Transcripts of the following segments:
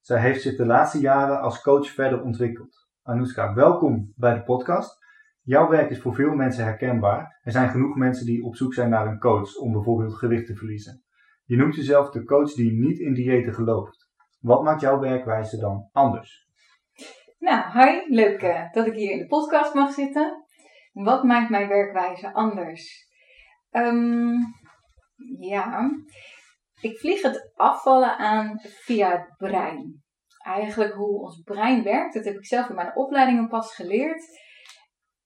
Zij heeft zich de laatste jaren als coach verder ontwikkeld. Anouska, welkom bij de podcast. Jouw werk is voor veel mensen herkenbaar. Er zijn genoeg mensen die op zoek zijn naar een coach om bijvoorbeeld gewicht te verliezen. Je noemt jezelf de coach die niet in diëten gelooft. Wat maakt jouw werkwijze dan anders? Nou, hi, leuk uh, dat ik hier in de podcast mag zitten. Wat maakt mijn werkwijze anders? Um, ja, ik vlieg het afvallen aan via het brein. Eigenlijk hoe ons brein werkt, dat heb ik zelf in mijn opleidingen pas geleerd.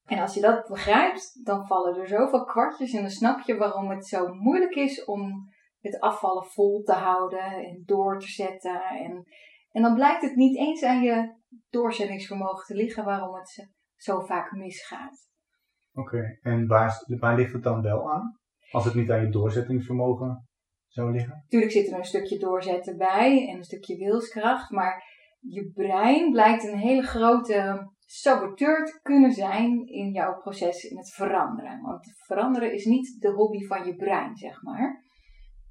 En als je dat begrijpt, dan vallen er zoveel kwartjes en dan snap je waarom het zo moeilijk is om het afvallen vol te houden en door te zetten. En, en dan blijkt het niet eens aan je doorzettingsvermogen te liggen waarom het zo vaak misgaat. Oké, en waar, waar ligt het dan wel aan? Als het niet aan je doorzettingsvermogen liggen? Tuurlijk zit er een stukje doorzetten bij en een stukje wilskracht, maar je brein blijkt een hele grote saboteur te kunnen zijn in jouw proces in het veranderen. Want veranderen is niet de hobby van je brein, zeg maar.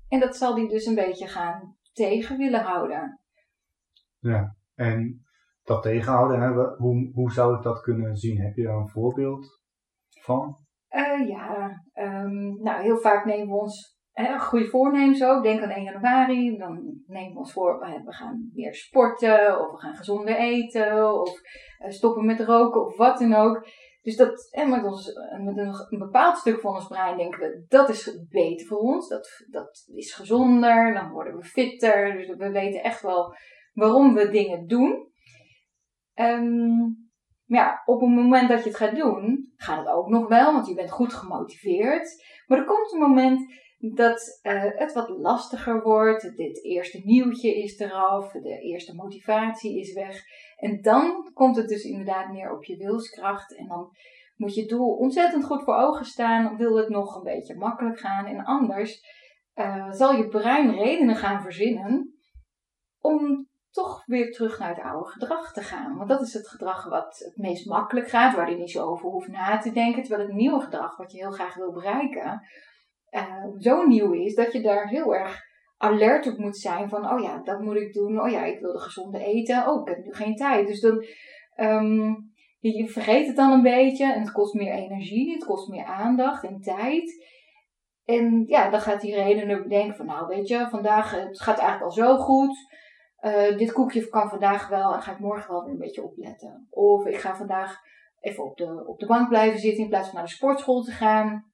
En dat zal die dus een beetje gaan tegen willen houden. Ja, en dat tegenhouden, hè, hoe, hoe zou ik dat kunnen zien? Heb je daar een voorbeeld van? Uh, ja, um, nou heel vaak nemen we ons hè, goede voornemens ook. Denk aan 1 januari, dan nemen we ons voor, we gaan meer sporten, of we gaan gezonder eten, of uh, stoppen met roken, of wat dan ook. Dus dat, met, ons, met een, bepaald stuk van ons brein denken we, dat is beter voor ons, dat, dat is gezonder, dan worden we fitter. Dus we weten echt wel waarom we dingen doen. Um, ja, op het moment dat je het gaat doen, gaat het ook nog wel, want je bent goed gemotiveerd. Maar er komt een moment dat uh, het wat lastiger wordt. Dit eerste nieuwtje is eraf, de eerste motivatie is weg. En dan komt het dus inderdaad meer op je wilskracht. En dan moet je doel ontzettend goed voor ogen staan. Wil het nog een beetje makkelijk gaan? En anders uh, zal je brein redenen gaan verzinnen om toch weer terug naar het oude gedrag te gaan. Want dat is het gedrag wat het meest makkelijk gaat, waar je niet zo over hoeft na te denken. Terwijl het nieuwe gedrag, wat je heel graag wil bereiken, uh, zo nieuw is dat je daar heel erg alert op moet zijn van, oh ja, dat moet ik doen. Oh ja, ik wilde gezonde eten. Oh, ik heb nu geen tijd. Dus dan, um, je, vergeet het dan een beetje en het kost meer energie, het kost meer aandacht en tijd. En ja, dan gaat die redenen bedenken van, nou weet je, vandaag, het gaat eigenlijk al zo goed. Uh, dit koekje kan vandaag wel en ga ik morgen wel weer een beetje opletten. Of ik ga vandaag even op de, op de bank blijven zitten in plaats van naar de sportschool te gaan.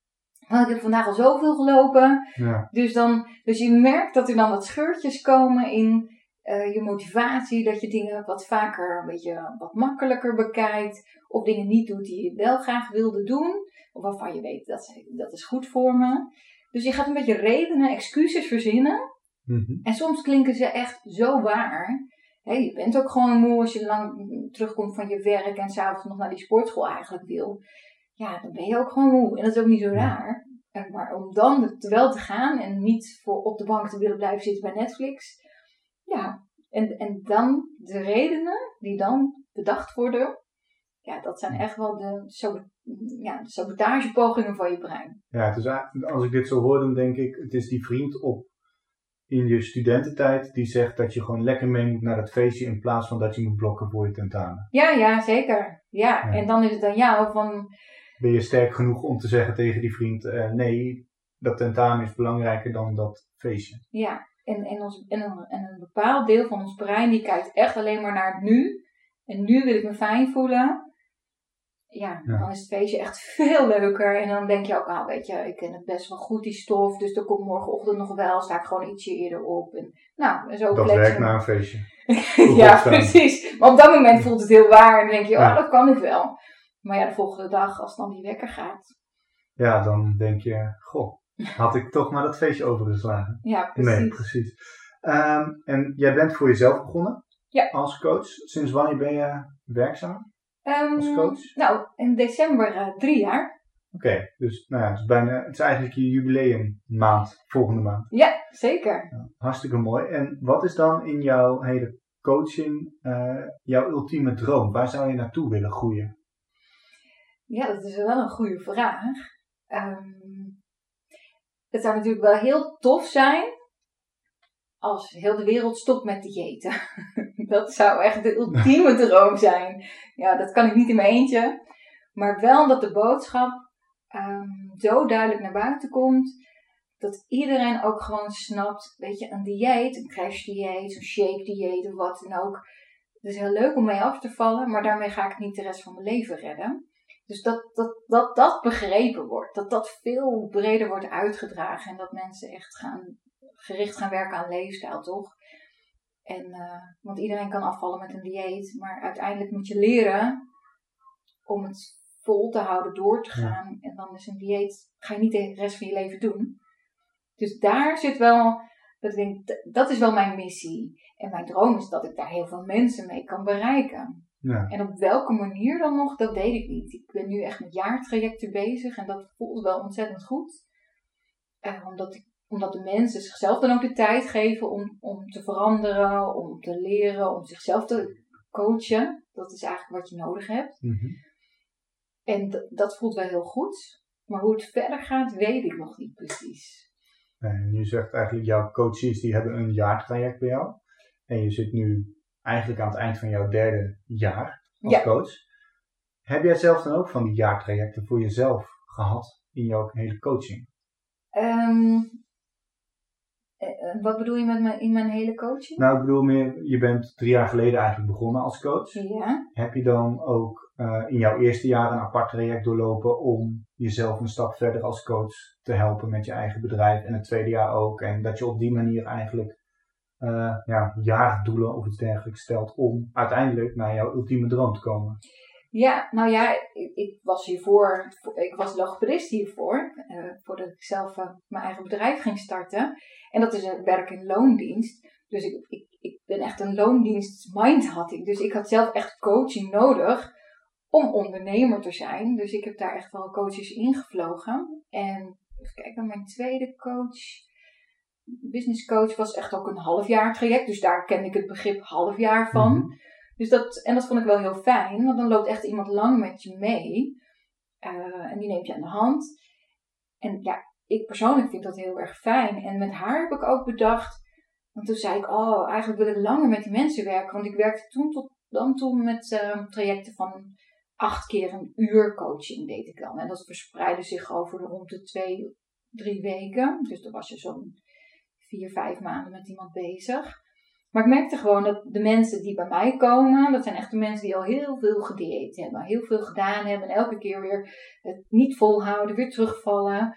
Want ik heb vandaag al zoveel gelopen. Ja. Dus, dan, dus je merkt dat er dan wat scheurtjes komen in uh, je motivatie. Dat je dingen wat vaker een beetje wat makkelijker bekijkt. Of dingen niet doet die je wel graag wilde doen. Of waarvan je weet dat, dat is goed voor me. Dus je gaat een beetje redenen, excuses verzinnen. Mm -hmm. En soms klinken ze echt zo waar. je bent ook gewoon moe als je lang terugkomt van je werk en s'avonds nog naar die sportschool eigenlijk wil ja, dan ben je ook gewoon moe. En dat is ook niet zo raar. Maar om dan wel te gaan en niet voor op de bank te willen blijven zitten bij Netflix. Ja, en, en dan de redenen die dan bedacht worden. Ja, dat zijn echt wel de, ja, de sabotagepogingen van je brein. Ja, dus als ik dit zo hoor, dan denk ik, het is die vriend op in je studententijd die zegt dat je gewoon lekker mee moet naar het feestje in plaats van dat je moet blokken voor je tentamen. Ja, ja, zeker. Ja, ja. en dan is het aan jou van ben je sterk genoeg om te zeggen tegen die vriend: uh, nee, dat tentamen is belangrijker dan dat feestje. Ja, en, en, ons, en, een, en een bepaald deel van ons brein die kijkt echt alleen maar naar het nu. En nu wil ik me fijn voelen. Ja, dan is het feestje echt veel leuker. En dan denk je ook, ah, weet je, ik ken het best wel goed, die stof. Dus dan komt morgenochtend nog wel, sta ik gewoon ietsje eerder op. En, nou, zo dat werkt na een feestje. ja, precies. Maar op dat moment voelt het heel waar. En dan denk je, oh, dat kan ik wel. Maar ja, de volgende dag, als dan die wekker gaat. Ja, dan denk je, goh, had ik toch maar dat feestje overgeslagen. Ja, precies. Nee, precies. Um, en jij bent voor jezelf begonnen. Ja. als coach. Sinds wanneer ben je werkzaam? Ehm, Als coach? Nou, in december eh, drie jaar. Oké, dus nou ja, het is, bijna, het is eigenlijk je jubileummaand, volgende maand. Ja, zeker. Ja, hartstikke mooi. En wat is dan in jouw hele coaching eh, jouw ultieme droom? Waar zou je naartoe willen groeien? Ja, dat is wel een goede vraag. Ehm, het zou natuurlijk wel heel tof zijn als heel de wereld stopt met diëten. dat zou echt de ultieme droom zijn. Ja, dat kan ik niet in mijn eentje. Maar wel dat de boodschap ehm, zo duidelijk naar buiten komt. Dat iedereen ook gewoon snapt, weet je, een dieet, een crash dieet, een shake dieet of wat dan ook. Het is heel leuk om mee af te vallen, maar daarmee ga ik niet de rest van mijn leven redden. Dus dat dat, dat dat begrepen wordt, dat dat veel breder wordt uitgedragen en dat mensen echt gaan, gericht gaan werken aan leefstijl, toch? En, eh, want iedereen kan afvallen met een dieet, maar uiteindelijk moet je leren om het vol te houden, door te Ja. gaan. En dan is een dieet, ga je niet de rest van je leven doen. Dus daar zit wel, dat, ik denk, dat is wel mijn missie. En mijn droom is dat ik daar heel veel mensen mee kan bereiken. Ja, En op welke manier dan nog, dat weet ik niet. Ik ben nu echt met jaartrajecten bezig en dat voelt wel ontzettend goed. Eh, omdat, ik, omdat de mensen zichzelf dan ook de tijd geven om, om te veranderen, om te leren, om zichzelf te coachen. Dat is eigenlijk wat je nodig hebt. mhm. En dat voelt wel heel goed. Maar hoe het verder gaat, weet ik nog niet precies. En je zegt eigenlijk, jouw coaches die hebben een jaartraject bij jou. En je zit nu eigenlijk aan het eind van jouw derde jaar als Ja. coach. Heb jij zelf dan ook van die jaartrajecten voor jezelf gehad in jouw hele coaching? Ehm, eh, eh, wat bedoel je met mijn, in mijn hele coaching? Nou, ik bedoel meer, je bent drie jaar geleden eigenlijk begonnen als coach. Ja. Heb je dan ook eh, in jouw eerste jaar een apart traject doorlopen om jezelf een stap verder als coach te helpen met je eigen bedrijf en het tweede jaar ook? En dat je op die manier eigenlijk eh ja, jaardoelen of iets dergelijks stelt om uiteindelijk naar jouw ultieme droom te komen. Ja, nou ja, ik, ik was hiervoor, ik was logopedist hiervoor, eh, voordat ik zelf eh, mijn eigen bedrijf ging starten. En dat is een werk in loondienst. Dus ik, ik, ik ben echt een loondienst mind had ik. Dus ik had zelf echt coaching nodig om ondernemer te zijn. Dus ik heb daar echt wel coaches ingevlogen. En even kijken, mijn tweede coach, business coach, was echt ook een half jaar traject. Dus daar kende ik het begrip half jaar van. Mhm. Dus dat, en dat vond ik wel heel fijn, want dan loopt echt iemand lang met je mee. Eh, en die neemt je aan de hand. En ja, ik persoonlijk vind dat heel erg fijn. En met haar heb ik ook bedacht, want toen zei ik, oh, eigenlijk wil ik langer met die mensen werken. Want ik werkte toen tot dan toe met eh, trajecten van acht keer een uur coaching deed ik dan. En dat verspreidde zich over rond de twee, drie weken. Dus dan was je zo'n vier, vijf maanden met iemand bezig. Maar ik merkte gewoon dat de mensen die bij mij komen, dat zijn echt de mensen die al heel veel gedieet hebben, heel veel gedaan hebben en elke keer weer het niet volhouden, weer terugvallen.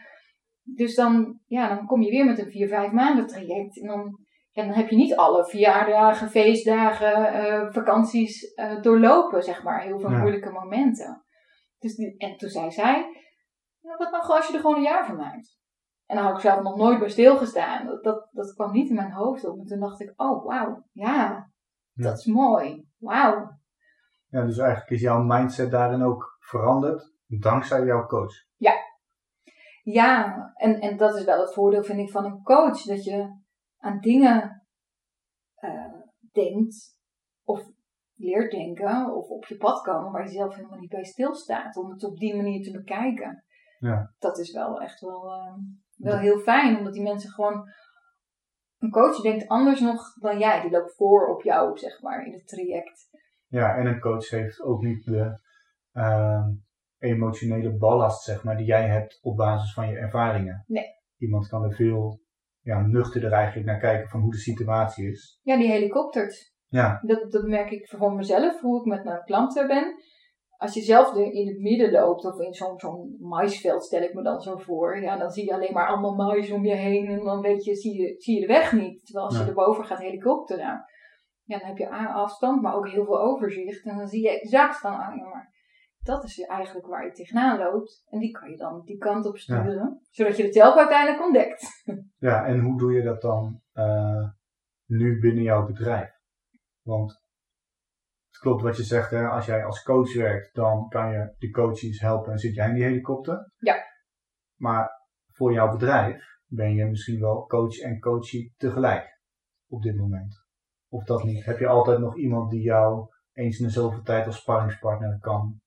Dus dan, ja, dan kom je weer met een vier, vijf maanden traject en dan, ja, dan heb je niet alle verjaardagen, feestdagen, eh, vakanties eh, doorlopen, zeg maar, heel veel Ja. moeilijke momenten. Dus en toen zei zij, nou, wat nou als je er gewoon een jaar van maakt? En daar had ik zelf nog nooit bij stilgestaan. Dat, dat, dat kwam niet in mijn hoofd op. En toen dacht ik, oh wauw, ja, Ja. dat is mooi. Wauw. Ja, dus eigenlijk is jouw mindset daarin ook veranderd dankzij jouw coach. Ja, en, en dat is wel het voordeel, vind ik, van een coach. Dat je aan dingen eh, denkt, of leert denken, of op je pad komen waar je zelf helemaal niet bij stilstaat. Om het op die manier te bekijken. Ja. Dat is wel echt wel, eh, wel heel fijn, omdat die mensen gewoon. Een coach denkt anders nog dan jij. Die loopt voor op jou, zeg maar, in het traject. Ja, en een coach heeft ook niet de ehm, emotionele ballast, zeg maar, die jij hebt op basis van je ervaringen. Nee. Iemand kan er veel ja, nuchterder eigenlijk naar kijken van hoe de situatie is. Ja, die helikoptert. Ja, Dat, dat merk ik voor mezelf, hoe ik met mijn klanten ben. Als je zelf in het midden loopt, of in zo'n zo'n maisveld stel ik me dan zo voor. Ja, dan zie je alleen maar allemaal mais om je heen. En dan weet je, zie je, zie je de weg niet. Terwijl als Ja. je erboven gaat helikopteren. Ja, dan heb je afstand, maar ook heel veel overzicht. En dan zie je exact van, ah maar dat is eigenlijk waar je tegenaan loopt. En die kan je dan die kant op sturen. Zodat je het zelf uiteindelijk ontdekt. ja, en hoe doe je dat dan eh, nu binnen jouw bedrijf? Want klopt wat je zegt, hè? als jij als coach werkt, dan kan je de coaches helpen en zit jij in die helikopter. Ja. Maar voor jouw bedrijf ben je misschien wel coach en coachie tegelijk op dit moment. Of dat niet? Heb je altijd nog iemand die jou eens in de zoveel tijd als sparringspartner kan?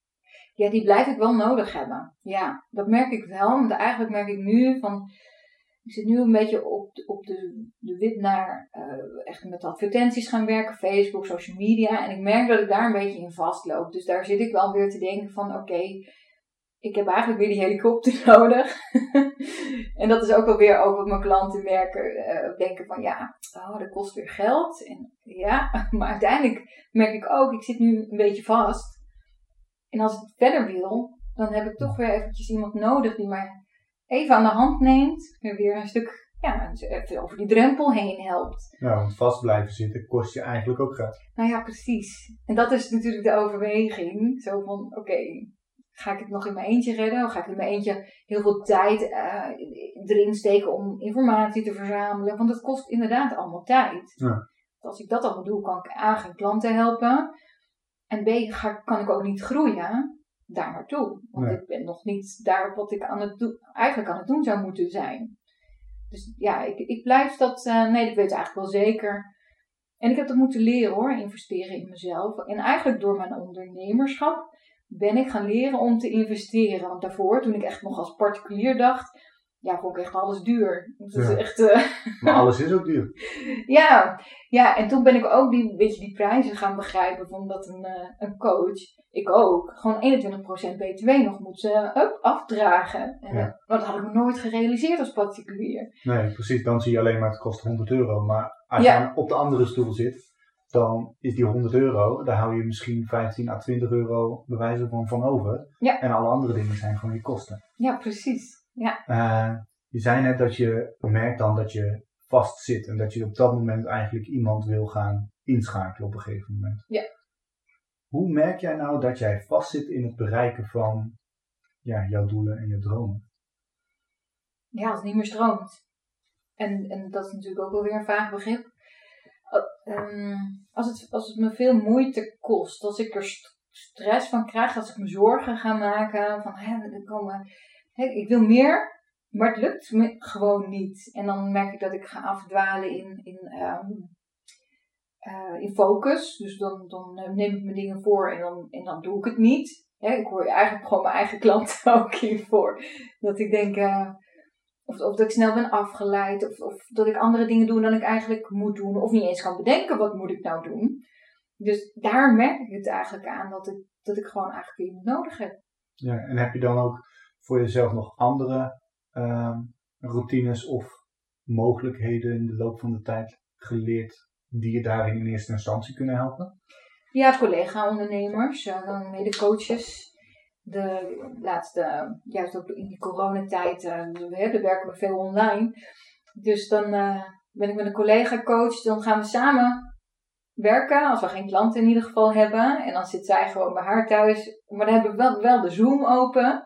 Ja, die blijf ik wel nodig hebben. Ja, dat merk ik wel. Want eigenlijk merk ik nu van. Ik zit nu een beetje op op de, de wit naar eh, echt met advertenties gaan werken, Facebook, social media. En ik merk dat ik daar een beetje in vastloop. Dus daar zit ik wel weer te denken van oké, ik heb eigenlijk weer die helikopter nodig. en dat is ook wel weer wat mijn klanten merken, uh, denken van ja, oh, dat kost weer geld. En ja, maar uiteindelijk merk ik ook, ik zit nu een beetje vast. En als ik verder wil, dan heb ik toch weer eventjes iemand nodig die mij even aan de hand neemt. En weer een stuk, ja, even over die drempel heen helpt. Ja, want vast blijven zitten kost je eigenlijk ook geld. Nou ja, precies. En dat is natuurlijk de overweging. Zo van, oké, ga ik het nog in mijn eentje redden? Of ga ik in mijn eentje heel veel tijd uh, erin steken om informatie te verzamelen? Want het kost inderdaad allemaal tijd. Ja. Als ik dat allemaal doe, kan ik A, geen klanten helpen. En B, ga, kan ik ook niet groeien daar naartoe. Want Nee. ik ben nog niet daar wat ik aan het doen, eigenlijk aan het doen zou moeten zijn. Dus ja, ik, ik blijf dat, eh, nee, ik weet het eigenlijk wel zeker. En ik heb dat moeten leren hoor, investeren in mezelf. En eigenlijk door mijn ondernemerschap ben ik gaan leren om te investeren. Want daarvoor, toen ik echt nog als particulier dacht, ja, vond ik echt alles duur. Het is echt, eh, Maar alles is ook duur. ja, ja, en toen ben ik ook die, beetje die prijzen gaan begrijpen van dat een, eh, een coach, ik ook, gewoon 21% btw nog moet eh, up, afdragen. En, Ja. maar dat had ik nooit gerealiseerd als particulier. Nee, precies. Dan zie je alleen maar het kost 100 euro. Maar als Ja. je op de andere stoel zit, dan is die 100 euro, daar hou je misschien 15 à 20 euro bewijzen van, van over. Ja. En alle andere dingen zijn gewoon je kosten. Ja, precies. Ja, Eh, je zei net dat je merkt dan dat je vast zit en dat je op dat moment eigenlijk iemand wil gaan inschakelen op een gegeven moment. Ja. Hoe merk jij nou dat jij vastzit in het bereiken van ja, jouw doelen en je dromen? ja als het niet meer stroomt. En, en dat is natuurlijk ook wel weer een vaag begrip. Ehm, als, het, als het me veel moeite kost, als ik er st- stress van krijg, als ik me zorgen ga maken van hè, er komen, ik wil meer, maar het lukt me gewoon niet. En dan merk ik dat ik ga afdwalen in, in, ehm, eh, in focus. Dus dan, dan eh, neem ik mijn dingen voor en dan, en dan doe ik het niet. Ik hoor eigenlijk gewoon mijn eigen klanten ook hiervoor. Dat ik denk, eh, of, of dat ik snel ben afgeleid, of, of dat ik andere dingen doe dan ik eigenlijk moet doen, of niet eens kan bedenken wat moet ik nou doen. Dus daar merk ik het eigenlijk aan dat ik, dat ik gewoon eigenlijk iemand nodig heb. Ja, en heb je dan ook voor jezelf nog andere ehm, routines of mogelijkheden in de loop van de tijd geleerd die je daarin in eerste instantie kunnen helpen? Ja, collega-ondernemers, uh, dan mede-coaches. De laatste, juist ook in die coronatijd, uh, we werken we veel online. Dus dan uh, ben ik met een collega-coach, dan gaan we samen werken, als we geen klanten in ieder geval hebben. En dan zit zij gewoon bij haar thuis. Maar dan hebben we wel de Zoom open.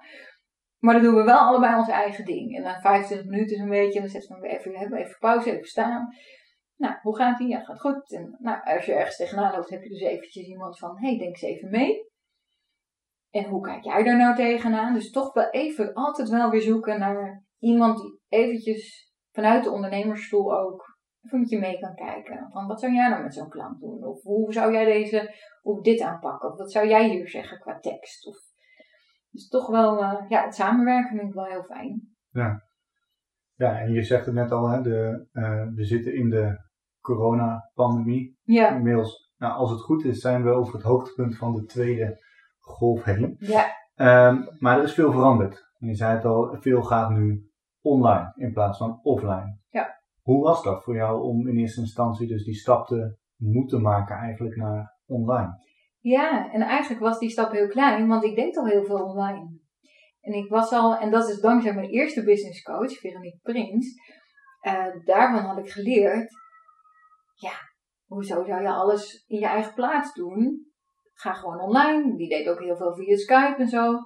Maar dan doen we wel allebei ons eigen ding. En dan 25 minuten zo'n beetje. En dan zetten we even, even, even pauze, even staan. Nou, hoe gaat die? Ja, gaat goed. En nou, als je ergens tegenaan loopt, heb je dus eventjes iemand van, hey, denk eens even mee. En hoe kijk jij daar nou tegenaan? Dus toch wel even, altijd wel weer zoeken naar iemand die eventjes vanuit de ondernemersstoel ook even met je mee kan kijken. Van wat zou jij nou met zo'n klant doen? Of hoe zou jij deze, of dit aanpakken? Of wat zou jij hier zeggen qua tekst? Of, dus toch wel, uh, ja, het samenwerken vind ik wel heel fijn. Ja, ja en je zegt het net al, hè, de, uh, we zitten in de coronapandemie. Ja. Inmiddels, nou, als het goed is, zijn we over het hoogtepunt van de tweede golf heen. Ja. Um, maar er is veel veranderd. Je zei het al, veel gaat nu online in plaats van offline. Ja. Hoe was dat voor jou om in eerste instantie dus die stap te moeten maken eigenlijk naar online? Ja, en eigenlijk was die stap heel klein, want ik deed al heel veel online. En ik was al, en dat is dankzij mijn eerste business coach, Veronique Prins, uh, daarvan had ik geleerd, ja, hoezo zou je alles in je eigen plaats doen? Ga gewoon online. Die deed ook heel veel via Skype en zo.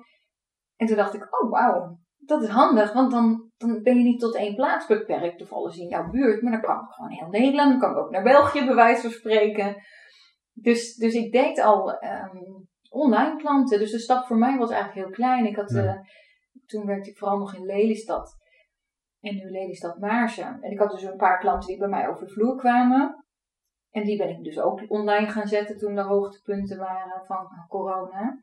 En toen dacht ik, oh wauw, dat is handig, want dan, dan ben je niet tot één plaats beperkt of alles in jouw buurt, maar dan kan ik gewoon heel Nederland, dan kan ik ook naar België bij wijze van spreken. Dus, dus ik deed al ehm, online klanten. Dus de stap voor mij was eigenlijk heel klein. Ik had, Ja. eh, toen werkte ik vooral nog in Lelystad. En nu Lelystad Maarsen. En ik had dus een paar klanten die bij mij over de vloer kwamen. En die ben ik dus ook online gaan zetten toen de hoogtepunten waren van corona.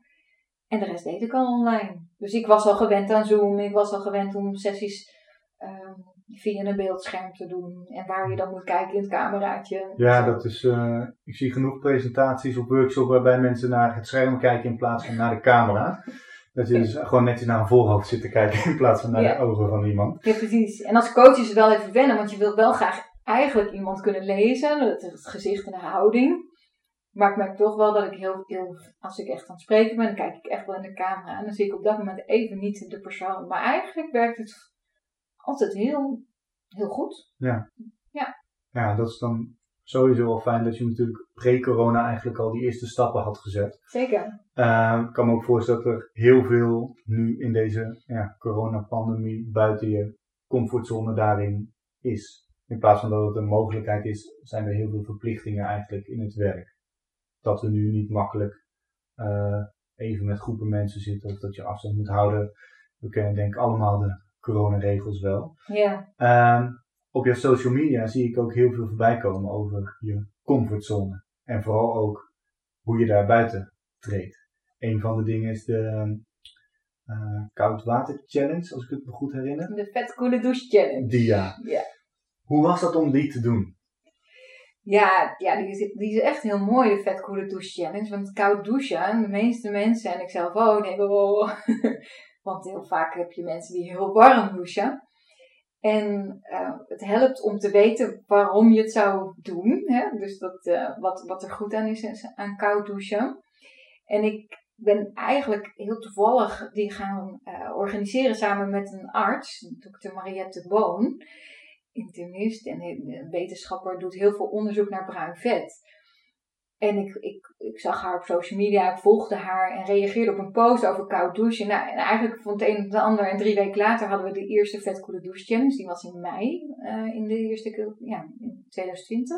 En de rest deed ik al online. Dus ik was al gewend aan Zoom. Ik was al gewend om sessies ehm, via een beeldscherm te doen. En waar je dan moet kijken in het cameraatje. Ja, dat is, eh, ik zie genoeg presentaties op workshops waarbij mensen naar het scherm kijken in plaats van naar de camera. Dat je dus gewoon netjes naar een voorhoofd zit te kijken in plaats van naar Ja. de ogen van iemand. Ja, precies. En als coach is het wel even wennen, want je wilt wel graag eigenlijk iemand kunnen lezen, het gezicht en de houding. Maar ik merk toch wel dat ik heel, heel, als ik echt aan het spreken ben, dan kijk ik echt wel in de camera. En dan zie ik op dat moment even niet de persoon. Maar eigenlijk werkt het altijd heel, heel goed. Ja, dat is dan sowieso wel fijn dat je natuurlijk pre-corona eigenlijk al die eerste stappen had gezet. Zeker. Eh, ik kan me ook voorstellen dat er heel veel nu in deze ja, coronapandemie buiten je comfortzone daarin is. In plaats van dat het een mogelijkheid is, zijn er heel veel verplichtingen eigenlijk in het werk. Dat we nu niet makkelijk eh, even met groepen mensen zitten of dat je afstand moet houden. We kennen denk ik allemaal de coronaregels wel. Ja, Ehm, op je social media zie ik ook heel veel voorbij komen over je comfortzone. En vooral ook hoe je daar buiten treedt. Een van de dingen is de eh koud water challenge, als ik het me goed herinner. de vet coole douche challenge. Die ja. Ja. Hoe was dat om die te doen? Ja, ja die, is, die is echt heel mooi, de vet coole douche challenge. Want koud douchen, de meeste mensen en ik zelf ook, denken oh. Want heel vaak heb je mensen die heel warm douchen. En eh, het helpt om te weten waarom je het zou doen. Hè? Dus dat, eh, wat, wat er goed aan is aan koud douchen. En ik ben eigenlijk heel toevallig die gaan eh, organiseren samen met een arts, dokter Mariette Boon internist en wetenschapper doet heel veel onderzoek naar bruin vet. En ik, ik, ik zag haar op social media, ik volgde haar en reageerde op een post over koud douchen. Nou, en eigenlijk van het een op het ander en drie weken later hadden we de eerste vetkoele douche. Die was in mei, eh, in de eerste ja, in 2020.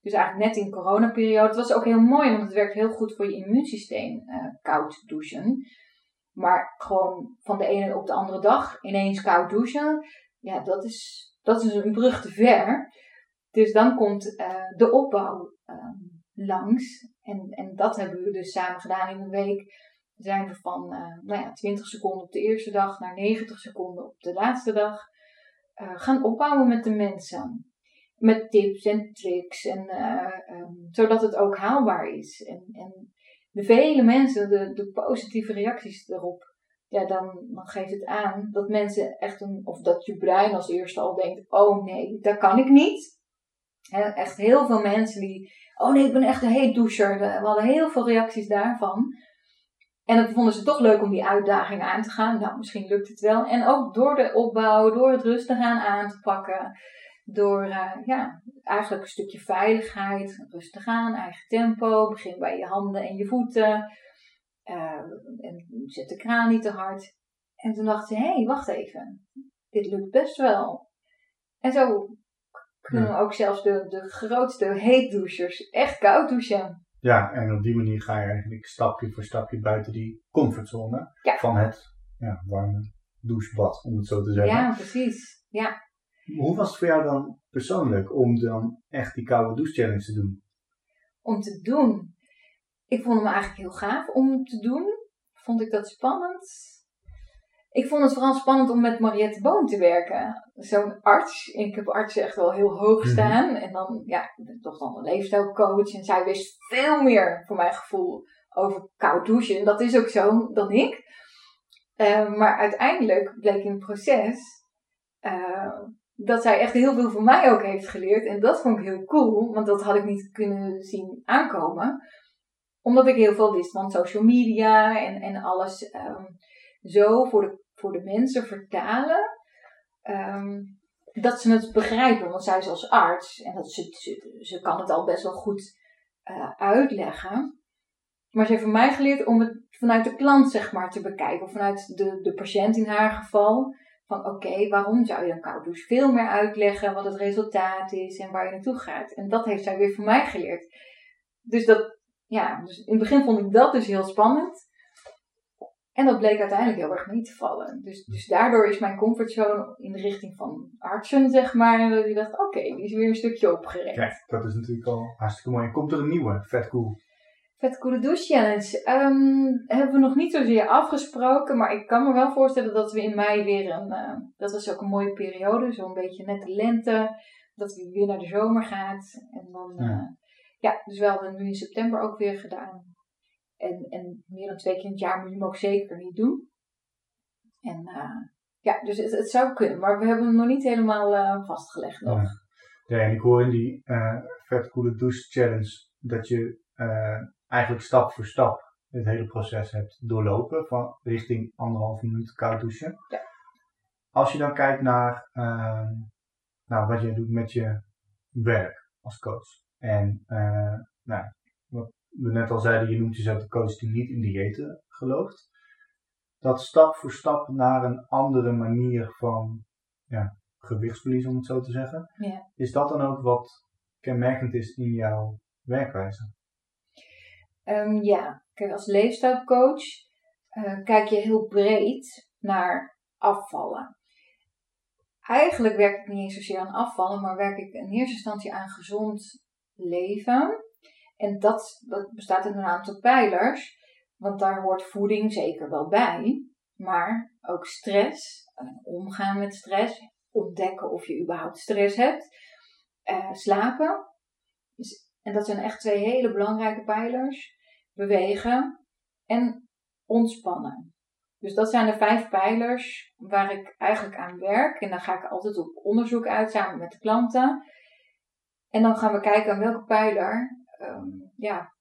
Dus eigenlijk net in de coronaperiode. Het was ook heel mooi, want het werkt heel goed voor je immuunsysteem, eh, koud douchen. Maar gewoon van de ene op de andere dag ineens koud douchen, ja, dat is, dat is een brug te ver. Dus dan komt eh, de opbouw ehm, langs. En, en dat hebben we dus samen gedaan in een week. Zijn we van eh, nou ja, 20 seconden op de eerste dag naar 90 seconden op de laatste dag eh, gaan opbouwen met de mensen. Met tips en tricks, en, eh, ehm, zodat het ook haalbaar is. En, en de vele mensen, de, de positieve reacties erop, ja, dan, dan geeft het aan dat mensen echt een, of dat je brein als eerste al denkt: oh nee, dat kan ik niet. Echt heel veel mensen die, oh nee, ik ben echt een heet doucher. We hadden heel veel reacties daarvan. En dat vonden ze toch leuk om die uitdaging aan te gaan. Nou, misschien lukt het wel. En ook door de opbouw, door het rustig aan aan te pakken. Door eh, ja, eigenlijk een stukje veiligheid, rustig aan, eigen tempo. Begin bij je handen en je voeten. Eh, en zet de kraan niet te hard. En toen dacht ze, hé, hey, wacht even. Dit lukt best wel. En zo kunnen ook zelfs de, de grootste heetdouchers echt koud douchen. Ja, en op die manier ga je eigenlijk stapje voor stapje buiten die comfortzone Ja. van het ja, warme douchebad, om het zo te zeggen. Ja, precies. Ja. Hoe was het voor jou dan persoonlijk om dan echt die koude douche challenge te doen? om te doen. Ik vond hem eigenlijk heel gaaf om te doen. Vond ik dat spannend? Ik vond het vooral spannend om met Mariette Boom te werken. Zo'n arts. Ik heb artsen echt wel heel hoog Mhm. staan. En dan, ja, ik ben toch dan een leefstijlcoach. En zij wist veel meer, voor mijn gevoel, over koud douchen. En dat is ook zo dan ik. Eh, maar uiteindelijk bleek in het proces eh, dat zij echt heel veel van mij ook heeft geleerd. En dat vond ik heel cool, want dat had ik niet kunnen zien aankomen. Omdat ik heel veel wist van social media en, en alles ehm, zo voor de, voor de mensen vertalen. ehm, dat ze het begrijpen, want zij is als arts en dat ze, ze, kan het al best wel goed eh, uitleggen. Maar ze heeft van mij geleerd om het vanuit de klant zeg maar te bekijken, of vanuit de, de patiënt in haar geval. Van oké, waarom zou je een koud douche? Veel meer uitleggen wat het resultaat is en waar je naartoe gaat. En dat heeft zij weer van mij geleerd. Dus dat, ja, dus in het begin vond ik dat dus heel spannend. En dat bleek uiteindelijk heel erg mee te vallen. Dus, dus daardoor is mijn comfortzone in de richting van artsen, zeg maar. Dat je dacht, oké, die is weer een stukje opgerekt. Kijk, dat is natuurlijk al hartstikke mooi. Komt er een nieuwe, vet cool. Vet Coole Douche Challenge. Ehm, hebben we nog niet zozeer afgesproken, maar ik kan me wel voorstellen dat we in mei weer een. eh, dat is ook een mooie periode, zo'n beetje net de lente, dat we weer naar de zomer gaat. En dan, Ja. ja. ja, dus we hadden nu in september ook weer gedaan. En, en meer dan twee keer in het jaar moet je hem ook zeker niet doen. En eh, ja, dus het, het zou kunnen, maar we hebben hem nog niet helemaal eh, vastgelegd nog. Ja. Ja, en ik hoor in die eh, vet coole douche challenge dat je eigenlijk stap voor stap het hele proces hebt doorlopen van richting anderhalf minuut koud douchen. Ja. Als je dan kijkt naar ehm, nou, wat je doet met je werk als coach. En nou, we net al zeiden, je noemt jezelf de coach die niet in diëten gelooft. Dat stap voor stap naar een andere manier van ja, gewichtsverlies, om het zo te zeggen. Ja. Is dat dan ook wat kenmerkend is in jouw werkwijze? Ehm, ja, kijk, als leefstijlcoach eh, kijk je heel breed naar afvallen. Eigenlijk werk ik niet eens zozeer aan afvallen, maar werk ik in eerste instantie aan gezond leven. En dat, dat bestaat in een aantal pijlers, want daar hoort voeding zeker wel bij, maar ook stress, en omgaan met stress, ontdekken of je überhaupt stress hebt, eh, slapen. Dus- en dat zijn echt twee hele belangrijke pijlers bewegen en ontspannen. Dus dat zijn de vijf pijlers waar ik eigenlijk aan werk. En dan ga ik altijd op onderzoek uit samen met de klanten. En dan gaan we kijken aan welke pijler ehm, ja,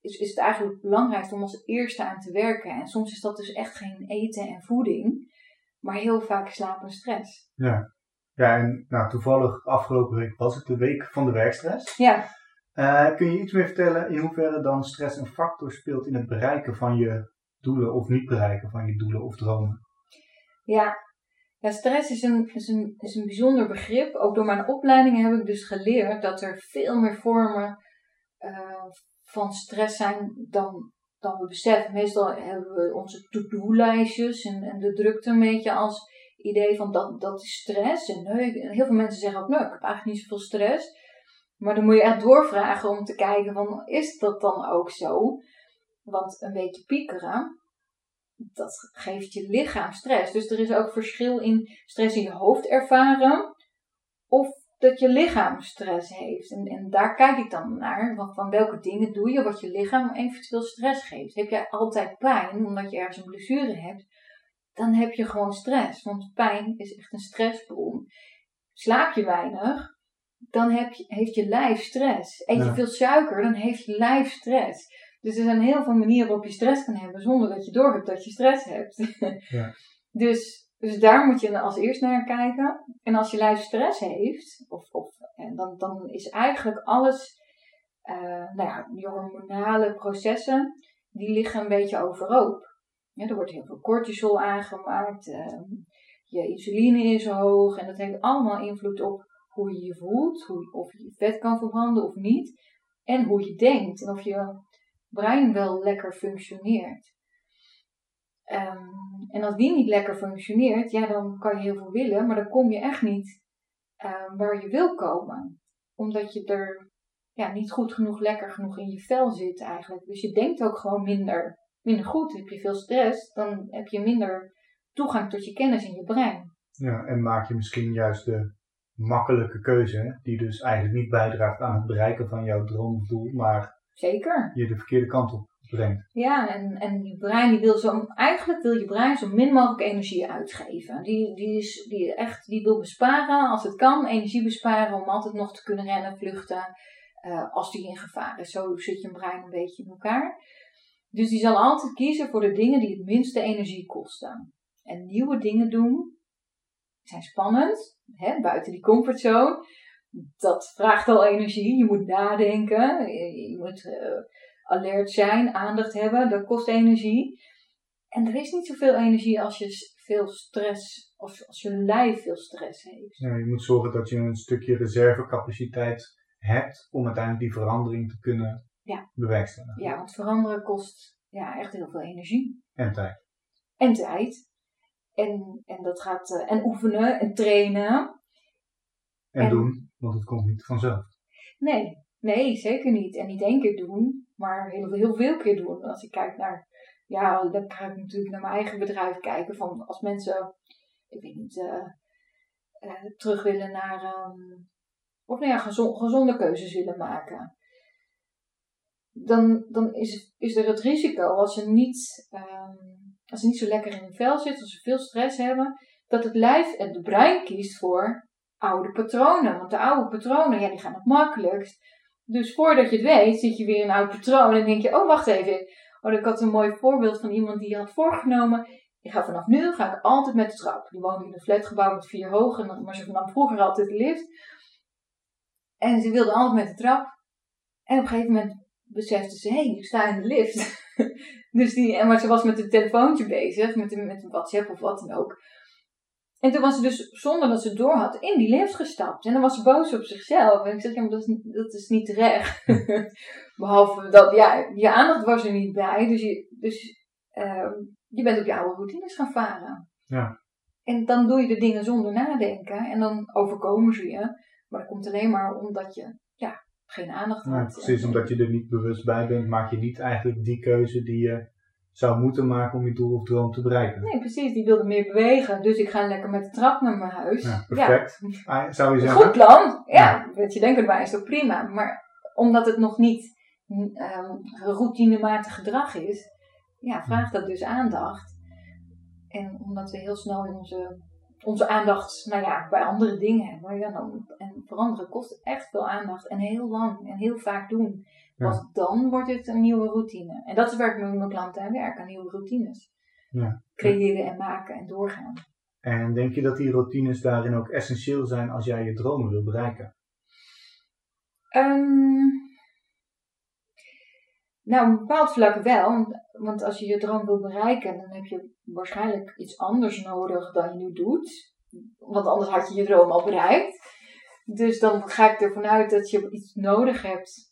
is, is het eigenlijk het belangrijkste om als eerste aan te werken. En soms is dat dus echt geen eten en voeding, maar heel vaak slaap en stress. Ja. Ja, en nou, toevallig afgelopen week was het de week van de werkstress. Ja, Eh, kun je iets meer vertellen in hoeverre dan stress een factor speelt in het bereiken van je doelen of niet bereiken van je doelen of dromen? Ja, ja stress is een, is, een, is een bijzonder begrip. Ook door mijn opleidingen heb ik dus geleerd dat er veel meer vormen eh, van stress zijn dan, dan we beseffen. Meestal hebben we onze to-do-lijstjes en, en de drukte een beetje als idee van dat, dat is stress. En en heel veel mensen zeggen ook, nee, ik heb eigenlijk niet zoveel stress. Maar dan moet je echt doorvragen om te kijken van, is dat dan ook zo? Want een beetje piekeren, dat geeft je lichaam stress. Dus er is ook verschil in stress in je hoofd ervaren of dat je lichaam stress heeft. En, en daar kijk ik dan naar. Van, van welke dingen doe je wat je lichaam eventueel stress geeft. Heb jij altijd pijn omdat je ergens een blessure hebt, dan heb je gewoon stress. Want pijn is echt een stressbron. Slaap je weinig, dan heb je, heeft je lijf stress. Eet je Ja. veel suiker, dan heeft je lijf stress. Dus er zijn heel veel manieren waarop je stress kan hebben zonder dat je doorhebt dat je stress hebt. Ja. dus, dus daar moet je als eerst naar kijken. En als je lijf stress heeft, of, of, en dan, dan is eigenlijk alles, eh, nou ja, die hormonale processen, die liggen een beetje overhoop. Ja, er wordt heel veel cortisol aangemaakt, ehm, je insuline is hoog en dat heeft allemaal invloed op hoe je je voelt, hoe, of je vet kan verbranden of niet. En hoe je denkt en of je brein wel lekker functioneert. Ehm, en als die niet lekker functioneert, ja, dan kan je heel veel willen, maar dan kom je echt niet ehm, waar je wil komen. Omdat je er ja, niet goed genoeg, lekker genoeg in je vel zit eigenlijk. Dus je denkt ook gewoon minder, minder goed. Heb je veel stress, dan heb je minder toegang tot je kennis in je brein. Ja, en maak je misschien juist de makkelijke keuze, die dus eigenlijk niet bijdraagt aan het bereiken van jouw droom of doel, maar Zeker. je de verkeerde kant op Ja, en, en je brein die wil zo, eigenlijk wil je brein zo min mogelijk energie uitgeven. Die, die, is, die, echt, die wil besparen als het kan, energie besparen om altijd nog te kunnen rennen, vluchten, eh, als die in gevaar is. Zo zit je brein een beetje in elkaar. Dus die zal altijd kiezen voor de dingen die het minste energie kosten. En nieuwe dingen doen zijn spannend, hè, buiten die comfortzone. Dat vraagt al energie. Je moet nadenken, je, je moet eh, alert zijn, aandacht hebben. Dat kost energie. En er is niet zoveel energie als je veel stress, of als je lijf veel stress heeft. Ja, je moet zorgen dat je een stukje reservecapaciteit hebt om uiteindelijk die verandering te kunnen Ja. bewerkstelligen. Ja, want veranderen kost ja, echt heel veel energie. En tijd. En tijd. En, en dat gaat, eh, en oefenen en trainen. En, En- doen, want het komt niet vanzelf. Nee, nee, zeker niet. En niet één keer doen, maar heel, heel veel keer doen. Als ik kijk naar, ja, dan ga ik natuurlijk naar mijn eigen bedrijf kijken. Van als mensen, ik weet niet, eh, eh, terug willen naar, ehm, of nou ja, gezon- gezonde keuzes willen maken. Dan, dan is, is er het risico als ze, niet, ehm, als ze niet zo lekker in hun vel zitten, als ze veel stress hebben, dat het lijf en de brein kiest voor oude patronen. Want de oude patronen, ja, die gaan het makkelijkst. Dus voordat je het weet, zit je weer in een oud patroon en denk je, oh, wacht even. Oh, ik had een mooi voorbeeld van iemand die had voorgenomen, ik ga vanaf nu ga ik altijd met de trap. Die woonde in een flatgebouw met vier hoog, en dan- maar ze nam vroeger altijd de lift. En ze wilde altijd met de trap. En op een gegeven moment besefte ze, hé, hey, ik sta in de lift. dus die, maar ze was met een telefoontje bezig, met een, met een WhatsApp of wat dan ook. En toen was ze dus, zonder dat ze het door had, in die lift gestapt. En dan was ze boos op zichzelf. En ik zeg, ja, maar dat is, niet- dat is niet terecht. Behalve dat, ja, je aandacht was er niet bij. Dus je, dus, ehm, je bent op je oude routines gaan varen. Ja. En dan doe je de dingen zonder nadenken. En dan overkomen ze je. Maar dat komt alleen maar omdat je, ja, geen aandacht Ja, had. precies, En- omdat je er niet bewust bij bent, maak je niet eigenlijk die keuze die je zou moeten maken om je doel of droom te bereiken. Nee, precies. Die wilde meer bewegen. Dus ik ga lekker met de trap naar mijn huis. Ja, perfect. Ah, Zou je zeggen? goed plan. Ja, weet je denkt erbij is toch prima. Maar omdat het nog niet ehm routinematig gedrag is, ja, vraagt dat dus aandacht. En omdat we heel snel in onze, onze aandacht, nou ja, bij andere dingen hebben. Ja, dan, en veranderen kost echt veel aandacht. En heel lang en heel vaak doen. Want dan wordt het een nieuwe routine. En dat is waar ik met mijn klanten aan werk, aan nieuwe routines. Ja. Creëren en maken en doorgaan. En denk je dat die routines daarin ook essentieel zijn als jij je dromen wil bereiken? Ehm, nou, op een bepaald vlak wel. Want als je je droom wil bereiken, dan heb je waarschijnlijk iets anders nodig dan je nu doet. Want anders had je je droom al bereikt. Dus dan ga ik ervan uit dat je iets nodig hebt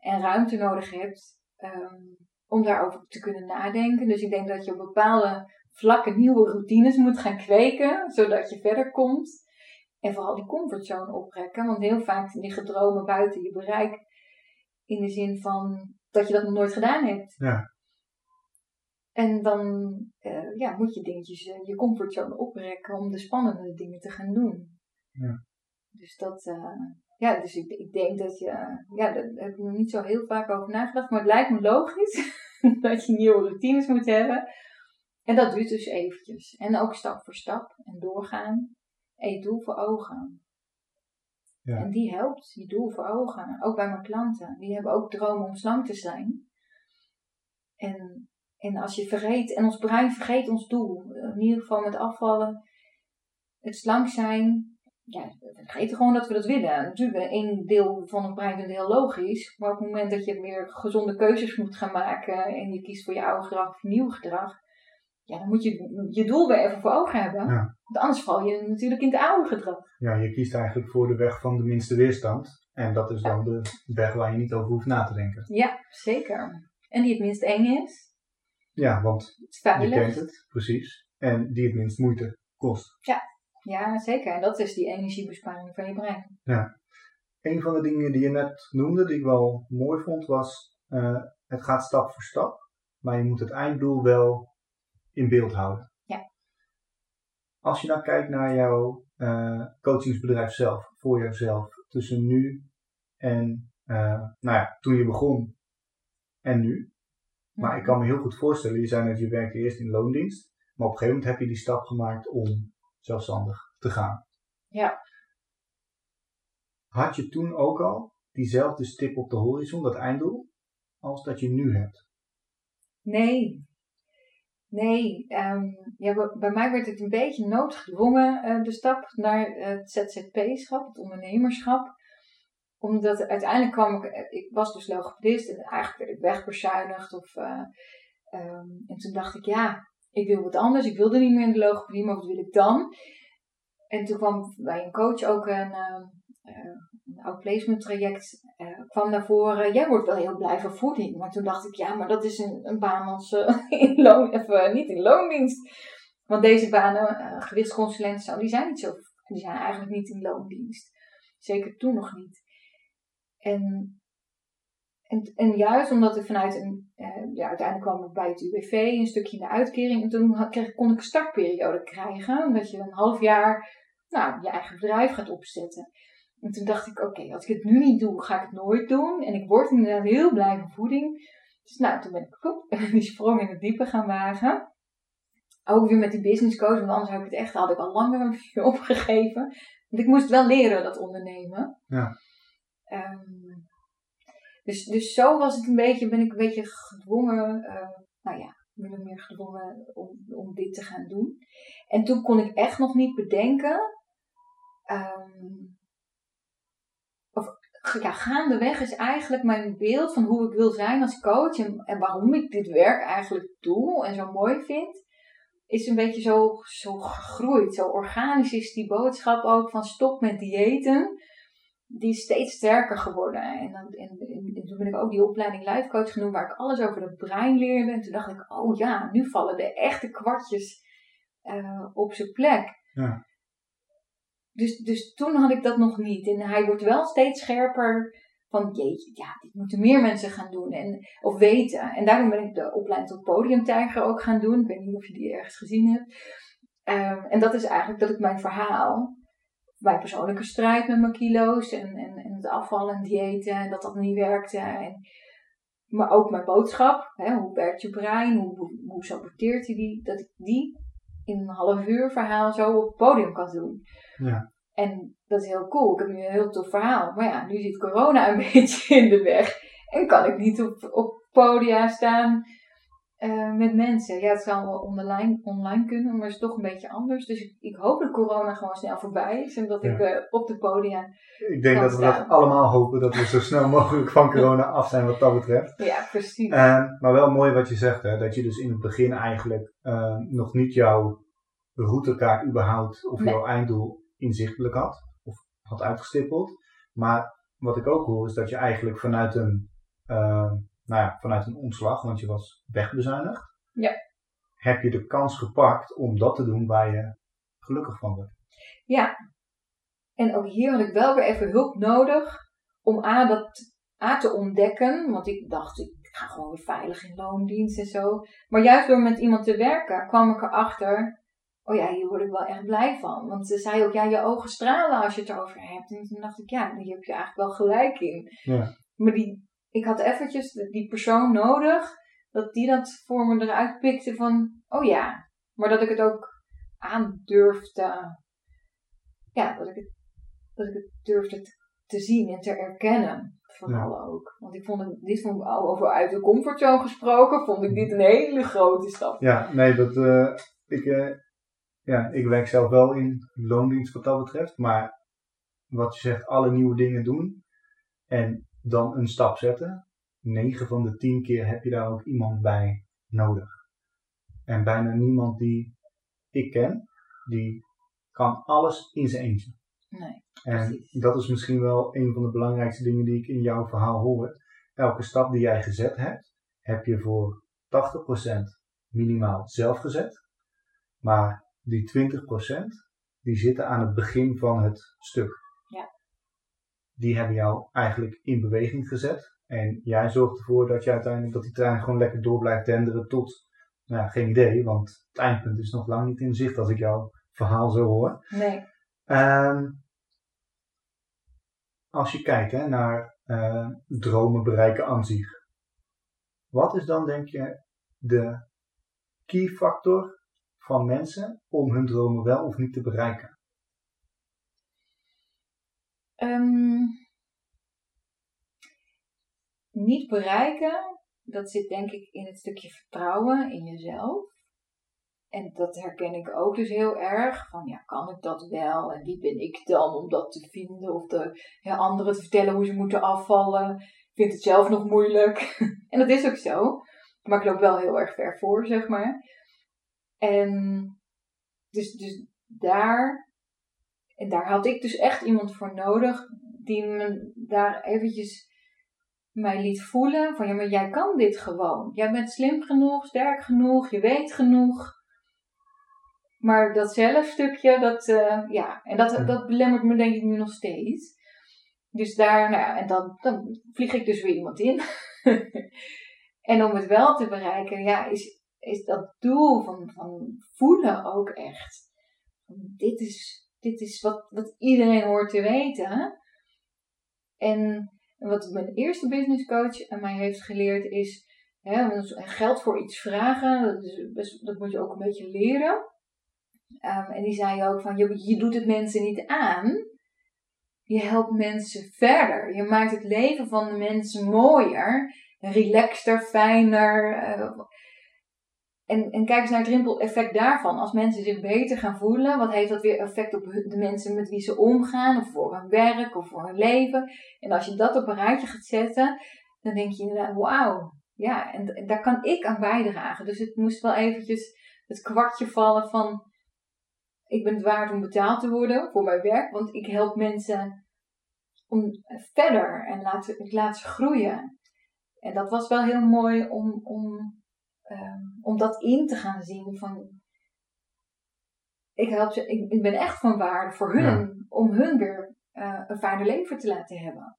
en ruimte nodig hebt ehm, om daarover te kunnen nadenken. Dus ik denk dat je op bepaalde vlakken nieuwe routines moet gaan kweken, zodat je verder komt. En vooral die comfortzone oprekken. Want heel vaak liggen dromen buiten je bereik. In de zin van dat je dat nog nooit gedaan hebt. Ja. En dan eh, ja, moet je dingetjes, eh, je comfortzone oprekken om de spannende dingen te gaan doen. Ja. Dus dat, eh, ja, dus ik, ik denk dat je, ja, daar heb ik nog niet zo heel vaak over nagedacht. Maar het lijkt me logisch dat je nieuwe routines moet hebben. En dat duurt dus eventjes. En ook stap voor stap en doorgaan. En je doel voor ogen. Ja. En die helpt, je doel voor ogen. Ook bij mijn klanten. Die hebben ook dromen om slank te zijn. En, en als je vergeet, en ons brein vergeet ons doel. In ieder geval met afvallen. Het slank zijn. Ja, we vergeten gewoon dat we dat willen. Natuurlijk, één deel van het brein vindt heel logisch. Maar op het moment dat je weer gezonde keuzes moet gaan maken. En je kiest voor je oude gedrag of nieuw gedrag. Ja, dan moet je je doel weer even voor ogen hebben. Ja. Want anders val je natuurlijk in het oude gedrag. Ja, je kiest eigenlijk voor de weg van de minste weerstand. En dat is dan de weg waar je niet over hoeft na te denken. Ja, zeker. En die het minst eng is. Ja, want je kent het, precies. En die het minst moeite kost. Ja, zeker. En dat is die energiebesparing van je brein. Een van de dingen die je net noemde, die ik wel mooi vond, was eh, het gaat stap voor stap. Maar je moet het einddoel wel in beeld houden. Ja. Als je dan kijkt naar jouw eh, coachingsbedrijf zelf, voor jezelf, tussen nu en eh, nou ja, toen je begon en nu. Maar ik kan me heel goed voorstellen, je zei net, je werkte eerst in loondienst. Maar op een gegeven moment heb je die stap gemaakt om zelfstandig te gaan. Ja. Had je toen ook al diezelfde stip op de horizon, dat einddoel, als dat je nu hebt? Nee. Nee. ehm, ja, bij- mij werd het een beetje noodgedwongen, eh, de stap naar het ZZP-schap, het ondernemerschap. Omdat uiteindelijk kwam ik, eh, ik was dus logopedist en eigenlijk werd ik wegbezuinigd. Of, eh, ehm, en toen dacht ik, ja, ik wil wat anders. Ik wilde niet meer in de logopedie, maar wat wil ik dan? En toen kwam bij een coach ook een, ehm, een outplacement traject uh, kwam daarvoor, jij wordt wel heel blij van voeding. Maar toen dacht ik, ja, maar dat is een, een baan als in loon, even, niet in loondienst. Want deze banen, gewichtsconsulenten, die zijn niet zo, die zijn eigenlijk niet in loondienst. Zeker toen nog niet. En en, en juist omdat ik vanuit een, uh, ja, uiteindelijk kwam ik bij het UWV, een stukje in de uitkering. En toen kreeg, kon ik een startperiode krijgen. Omdat je een half jaar nou, je eigen bedrijf gaat opzetten. En toen dacht ik, oké, als ik het nu niet doe, ga ik het nooit doen. En ik word inderdaad heel blij van voeding. Dus nou, toen ben ik op, die sprong in het diepe gaan wagen. Ook weer met die business coach, want anders had ik het echt, had ik al langer opgegeven. Want ik moest wel leren dat ondernemen. Ja. Um, dus, dus zo was het een beetje, ben ik een beetje gedwongen, uh, nou ja, min of meer gedwongen om, om dit te gaan doen. En toen kon ik echt nog niet bedenken, um, of ja, gaandeweg is eigenlijk mijn beeld van hoe ik wil zijn als coach en, en waarom ik dit werk eigenlijk doe en zo mooi vind, is een beetje zo, zo gegroeid. Zo organisch is die boodschap ook van stop met diëten die is steeds sterker geworden. En, dan, en, en, toen ben ik ook die opleiding life coach genoemd, waar ik alles over het brein leerde. En toen dacht ik, oh ja, nu vallen de echte kwartjes uh, op zijn plek. Ja. Dus, dus toen had ik dat nog niet. En hij wordt wel steeds scherper van, jeetje, ja, dit moeten meer mensen gaan doen en, of weten. En daarom ben ik de opleiding tot podiumtijger ook gaan doen. Ik weet niet of je die ergens gezien hebt. Um, en dat is eigenlijk dat ik mijn verhaal mijn persoonlijke strijd met mijn kilo's en, en, en het afvallen en diëten en dat dat niet werkte. En, maar ook mijn boodschap, hè, hoe werkt je brein, hoe, hoe, hoe saboteert hij die, dat ik die in een half uur verhaal zo op het podium kan doen. Ja. En dat is heel cool. Ik heb nu een heel tof verhaal. Maar ja, nu zit corona een beetje in de weg. En kan ik niet op, op podia staan uh, met mensen. Ja, het zou wel online, online kunnen, maar het is toch een beetje anders. Dus ik, ik hoop dat corona gewoon snel voorbij is en dat ik uh, op de podia. Ik denk dat we dat allemaal hopen, dat we zo snel mogelijk van corona af zijn wat dat betreft. Ja, precies. Uh, maar wel mooi wat je zegt, hè, dat je dus in het begin eigenlijk nog niet jouw routekaart überhaupt of nee. jouw einddoel inzichtelijk had of had uitgestippeld. Maar wat ik ook hoor is dat je eigenlijk vanuit een nou ja, vanuit een ontslag, want je was wegbezuinigd. Ja. Heb je de kans gepakt om dat te doen waar je gelukkig van wordt? Ja. En ook hier had ik wel weer even hulp nodig om A, dat, A te ontdekken. Want ik dacht, ik ga gewoon weer veilig in loondienst en zo. Maar juist door met iemand te werken kwam ik erachter oh ja, hier word ik wel echt blij van. Want ze zei ook, ja, je ogen stralen als je het erover hebt. En toen dacht ik, ja, hier heb je eigenlijk wel gelijk in. Ja. Maar die, ik had eventjes die persoon nodig, dat die dat voor me eruit pikte van, oh ja, maar dat ik het ook aandurfde, ja, dat ik het, dat ik het durfde te, zien en te erkennen. Vooral ja. ook. Want ik vond het, dit vond ik al over uit de comfortzone gesproken, vond ik dit een hele grote stap. Ja, nee, dat, uh, ik, uh, ja, ik werk zelf wel in loondienst wat dat betreft, maar wat je zegt, alle nieuwe dingen doen. En dan een stap zetten. 9 van de 10 keer heb je daar ook iemand bij nodig. En bijna niemand die ik ken, die kan alles in zijn eentje. Nee, en dat is misschien wel een van de belangrijkste dingen die ik in jouw verhaal hoor. Elke stap die jij gezet hebt, heb je voor 80% minimaal zelf gezet. Maar die 20% die zitten aan het begin van het stuk die hebben jou eigenlijk in beweging gezet. En jij zorgt ervoor dat je uiteindelijk dat die trein gewoon lekker door blijft denderen tot, nou ja, geen idee, want het eindpunt is nog lang niet in zicht als ik jouw verhaal zo hoor. Nee. Um, als je kijkt hè, naar uh, dromen bereiken aan zich. Wat is dan denk je de key factor van mensen om hun dromen wel of niet te bereiken? Um, niet bereiken, dat zit denk ik in het stukje vertrouwen in jezelf. En dat herken ik ook dus heel erg. Van ja, kan ik dat wel? En wie ben ik dan om dat te vinden? Of de anderen te vertellen hoe ze moeten afvallen. Ik vind het zelf nog moeilijk. en dat is ook zo. Maar ik loop wel heel erg ver voor, zeg maar. En dus, dus daar En daar had ik dus echt iemand voor nodig die me daar eventjes mij liet voelen van ja, maar jij kan dit gewoon. Jij bent slim genoeg, sterk genoeg, je weet genoeg. Maar dat zelfstukje, dat, eh, ja, en dat, dat belemmert me denk ik nu nog steeds. Dus daar, nou ja, en dan, dan vlieg ik dus weer iemand in. en om het wel te bereiken, ja, is, is dat doel van, van voelen ook echt. Dit is, dit is wat, wat iedereen hoort te weten. En wat mijn eerste business coach aan mij heeft geleerd is hè, geld voor iets vragen. Dat, moet je ook een beetje leren. Ehm, en die zei ook van je, je doet het mensen niet aan. Je helpt mensen verder. Je maakt het leven van de mensen mooier, relaxter, fijner. Uh, en, en kijk eens naar het rimpel-effect daarvan. Als mensen zich beter gaan voelen, wat heeft dat weer effect op de mensen met wie ze omgaan, of voor hun werk, of voor hun leven. En als je dat op een rijtje gaat zetten, dan denk je inderdaad, wauw, ja, en, en daar kan ik aan bijdragen. Dus het moest wel eventjes het kwartje vallen van, ik ben het waard om betaald te worden voor mijn werk, want ik help mensen om verder en laat, ik laat ze groeien. En dat was wel heel mooi om, om Ehm, om dat in te gaan zien van ik, help ze, ik, ik ben echt van waarde voor hun, om hun weer uh, een fijner leven te laten hebben.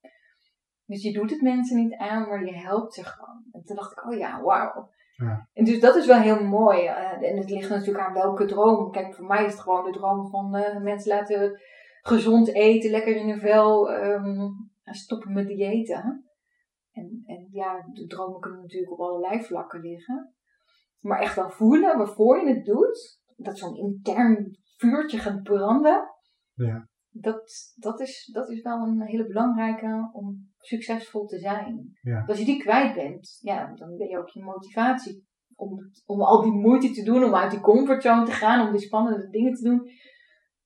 Dus je doet het mensen niet aan, maar je helpt ze gewoon. En toen dacht ik, oh ja, wauw. Ja. En dus dat is wel heel mooi. Uh, en het ligt natuurlijk aan welke droom. Kijk, voor mij is het gewoon de droom van uh, mensen laten gezond eten, lekker in hun vel, um, stoppen met diëten. En, en ja, de dromen kunnen natuurlijk op allerlei vlakken liggen. Maar echt wel voelen waarvoor je het doet. Dat zo'n intern vuurtje gaat branden. Ja. Dat, dat, is, dat is wel een hele belangrijke om succesvol te zijn. Ja. Als je die kwijt bent, ja, dan ben je ook je motivatie om, om al die moeite te doen, om uit die comfortzone te gaan, om die spannende dingen te doen.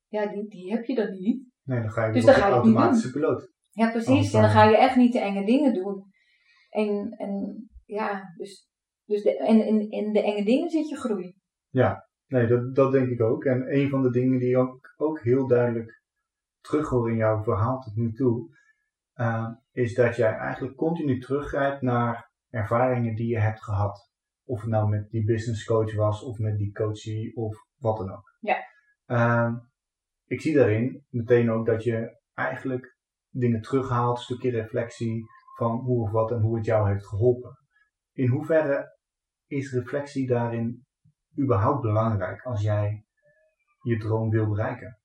Ja, die, die heb je dan niet. Nee, dan ga je dus dan ga je automatische piloot. Ja, precies. En dan ga je echt niet de enge dingen doen. En, en ja, dus dus de, en in, in de enge dingen zit je groei. Ja, nee, dat, dat denk ik ook. En een van de dingen die ook, ook heel duidelijk terug hoor in jouw verhaal tot nu toe, uh, is dat jij eigenlijk continu teruggrijpt naar ervaringen die je hebt gehad. Of het nou met die business coach was, of met die coachie, of wat dan ook. Ja. Uh, ik zie daarin meteen ook dat je eigenlijk dingen terughaalt, een stukje reflectie van hoe of wat en hoe het jou heeft geholpen. In hoeverre is reflectie daarin überhaupt belangrijk als jij je droom wil bereiken?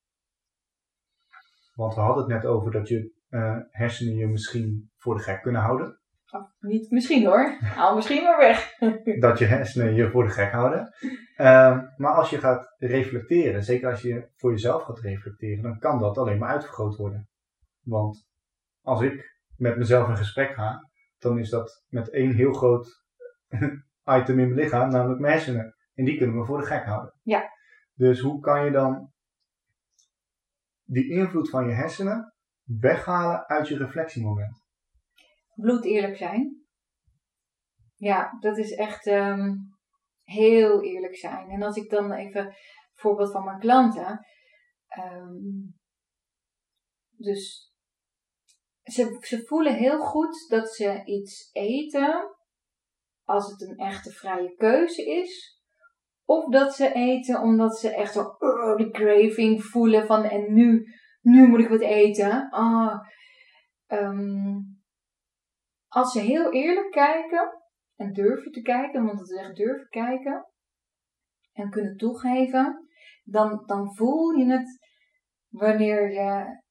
Want we hadden het net over dat je uh, hersenen je misschien voor de gek kunnen houden. Oh, niet misschien hoor, haal misschien maar weg. dat je hersenen je voor de gek houden. Uh, maar als je gaat reflecteren, zeker als je voor jezelf gaat reflecteren, dan kan dat alleen maar uitvergroot worden. Want als ik met mezelf in gesprek ga, dan is dat met één heel groot item in mijn lichaam, namelijk mijn hersenen. En die kunnen we voor de gek houden. Ja. Dus hoe kan je dan die invloed van je hersenen weghalen uit je reflectiemoment? Bloed eerlijk zijn. Ja, dat is echt um, heel eerlijk zijn. En als ik dan even voorbeeld van mijn klanten. Um, dus ze, ze voelen heel goed dat ze iets eten als het een echte vrije keuze is. Of dat ze eten omdat ze echt zo die craving voelen van en nu, nu moet ik wat eten. Ah, um, als ze heel eerlijk kijken en durven te kijken, want het is echt durven kijken en kunnen toegeven, dan, dan voel je het wanneer je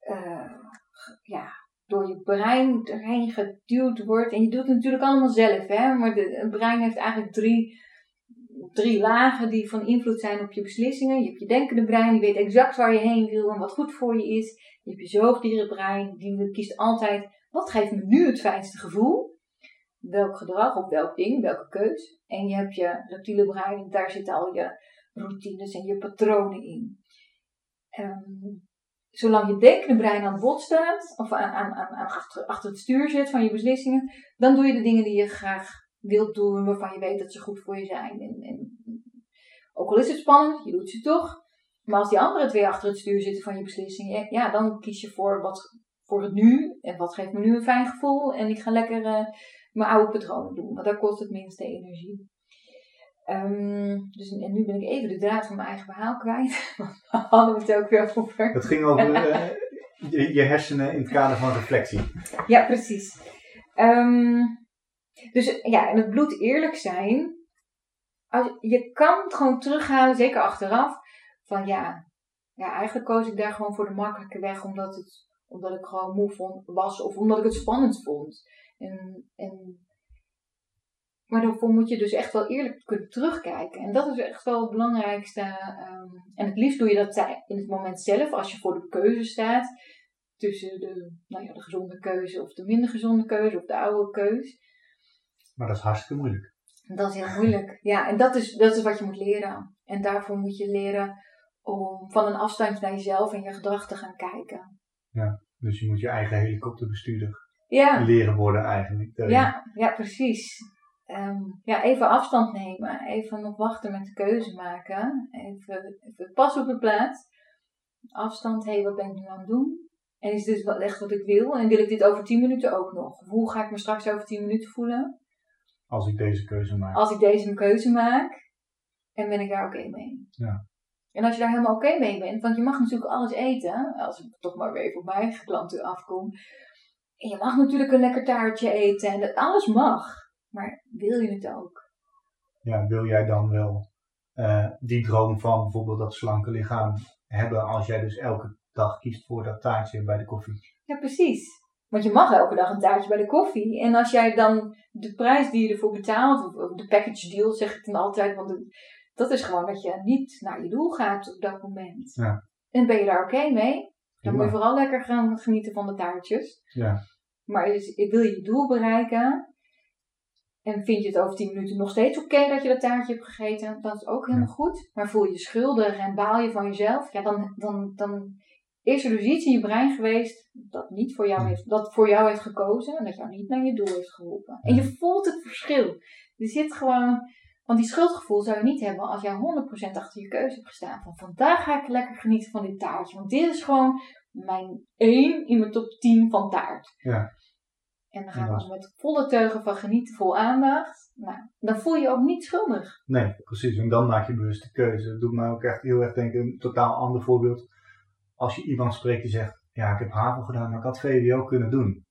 uh, ja, door je brein erheen geduwd wordt. En je doet het natuurlijk allemaal zelf, hè? maar de, het brein heeft eigenlijk drie, drie lagen die van invloed zijn op je beslissingen. Je hebt je denkende brein, die weet exact waar je heen wil en wat goed voor je is. Je hebt je zoogdierenbrein, die kiest altijd wat geeft me nu het fijnste gevoel. Welk gedrag of welk ding, welke keus. En je hebt je reptiele brein, daar zitten al je routines en je patronen in. Um, zolang je denkende brein aan het bod staat, of aan, aan, aan, achter, achter het stuur zit van je beslissingen, dan doe je de dingen die je graag wilt doen, waarvan je weet dat ze goed voor je zijn. En, en ook al is het spannend, je doet ze toch. Maar als die andere twee achter het stuur zitten van je beslissing, ja, dan kies je voor wat voor het nu en wat geeft me nu een fijn gevoel en ik ga lekker uh, mijn oude patronen doen, want daar kost het minste energie. Um, dus en nu ben ik even de draad van mijn eigen verhaal kwijt. We hadden het ook weer over. Het ging over uh, je, je, hersenen in het kader van reflectie. Ja, precies. Um, dus ja, en het bloed eerlijk zijn. Als, je kan het gewoon terughalen, zeker achteraf. Van ja, ja, eigenlijk koos ik daar gewoon voor de makkelijke weg. Omdat, het, omdat ik gewoon moe vond, was. Of omdat ik het spannend vond. En, en maar daarvoor moet je dus echt wel eerlijk kunnen terugkijken. En dat is echt wel het belangrijkste. Um, en het liefst doe je dat in het moment zelf, als je voor de keuze staat. Tussen de, nou ja, de gezonde keuze of de minder gezonde keuze of de oude keuze. Maar dat is hartstikke moeilijk. Dat is heel moeilijk. Ja, en dat is, dat is wat je moet leren. En daarvoor moet je leren om van een afstandje naar jezelf en je gedrag te gaan kijken. Ja, dus je moet je eigen helikopterbestuurder ja. leren worden eigenlijk. Ja, ja, precies. Um, ja, even afstand nemen. Even nog wachten met de keuze maken. Even, even pas op de plaats. Afstand, hé, hey, wat ben ik nu aan het doen? En is dit echt wat ik wil? En wil ik dit over 10 minuten ook nog? hoe ga ik me straks over 10 minuten voelen? Als ik deze keuze maak. Als ik deze keuze maak. En ben ik daar oké mee? Ja. En als je daar helemaal oké mee bent, want je mag natuurlijk alles eten. Als ik toch maar weer even op mijn klanten afkom. En je mag natuurlijk een lekker taartje eten. En dat, alles mag. Maar wil je het ook? Ja, wil jij dan wel uh, die droom van bijvoorbeeld dat slanke lichaam hebben als jij dus elke dag kiest voor dat taartje bij de koffie? Ja, precies. Want je mag elke dag een taartje bij de koffie. En als jij dan de prijs die je ervoor betaalt, of de package deal zeg ik dan altijd, want dat is gewoon dat je niet naar je doel gaat op dat moment. Ja. En ben je daar oké mee? Dan moet je vooral lekker gaan genieten van de taartjes. Ja. Maar wil je je doel bereiken, en vind je het over 10 minuten nog steeds oké dat je dat taartje hebt gegeten, dat is ook helemaal goed. Maar voel je je schuldig en baal je van jezelf, ja, dan, dan, dan is er dus iets in je brein geweest dat niet voor jou heeft, dat voor jou heeft gekozen en dat jou niet naar je doel heeft geholpen. En je voelt het verschil. Er zit gewoon, want die schuldgevoel zou je niet hebben als jij 100% achter je keuze hebt gestaan. Van vandaag ga ik lekker genieten van dit taartje, want dit is gewoon mijn 1 in mijn top 10 van taart. Ja. En dan gaan we met volle teugen van genieten, vol aandacht. Nou, dan voel je je ook niet schuldig. Nee, precies. En dan maak je bewust de keuze. Dat doet mij ook echt heel erg denken, een totaal ander voorbeeld. Als je iemand spreekt die zegt, ja, ik heb HAVO gedaan, maar ik had VWO kunnen doen.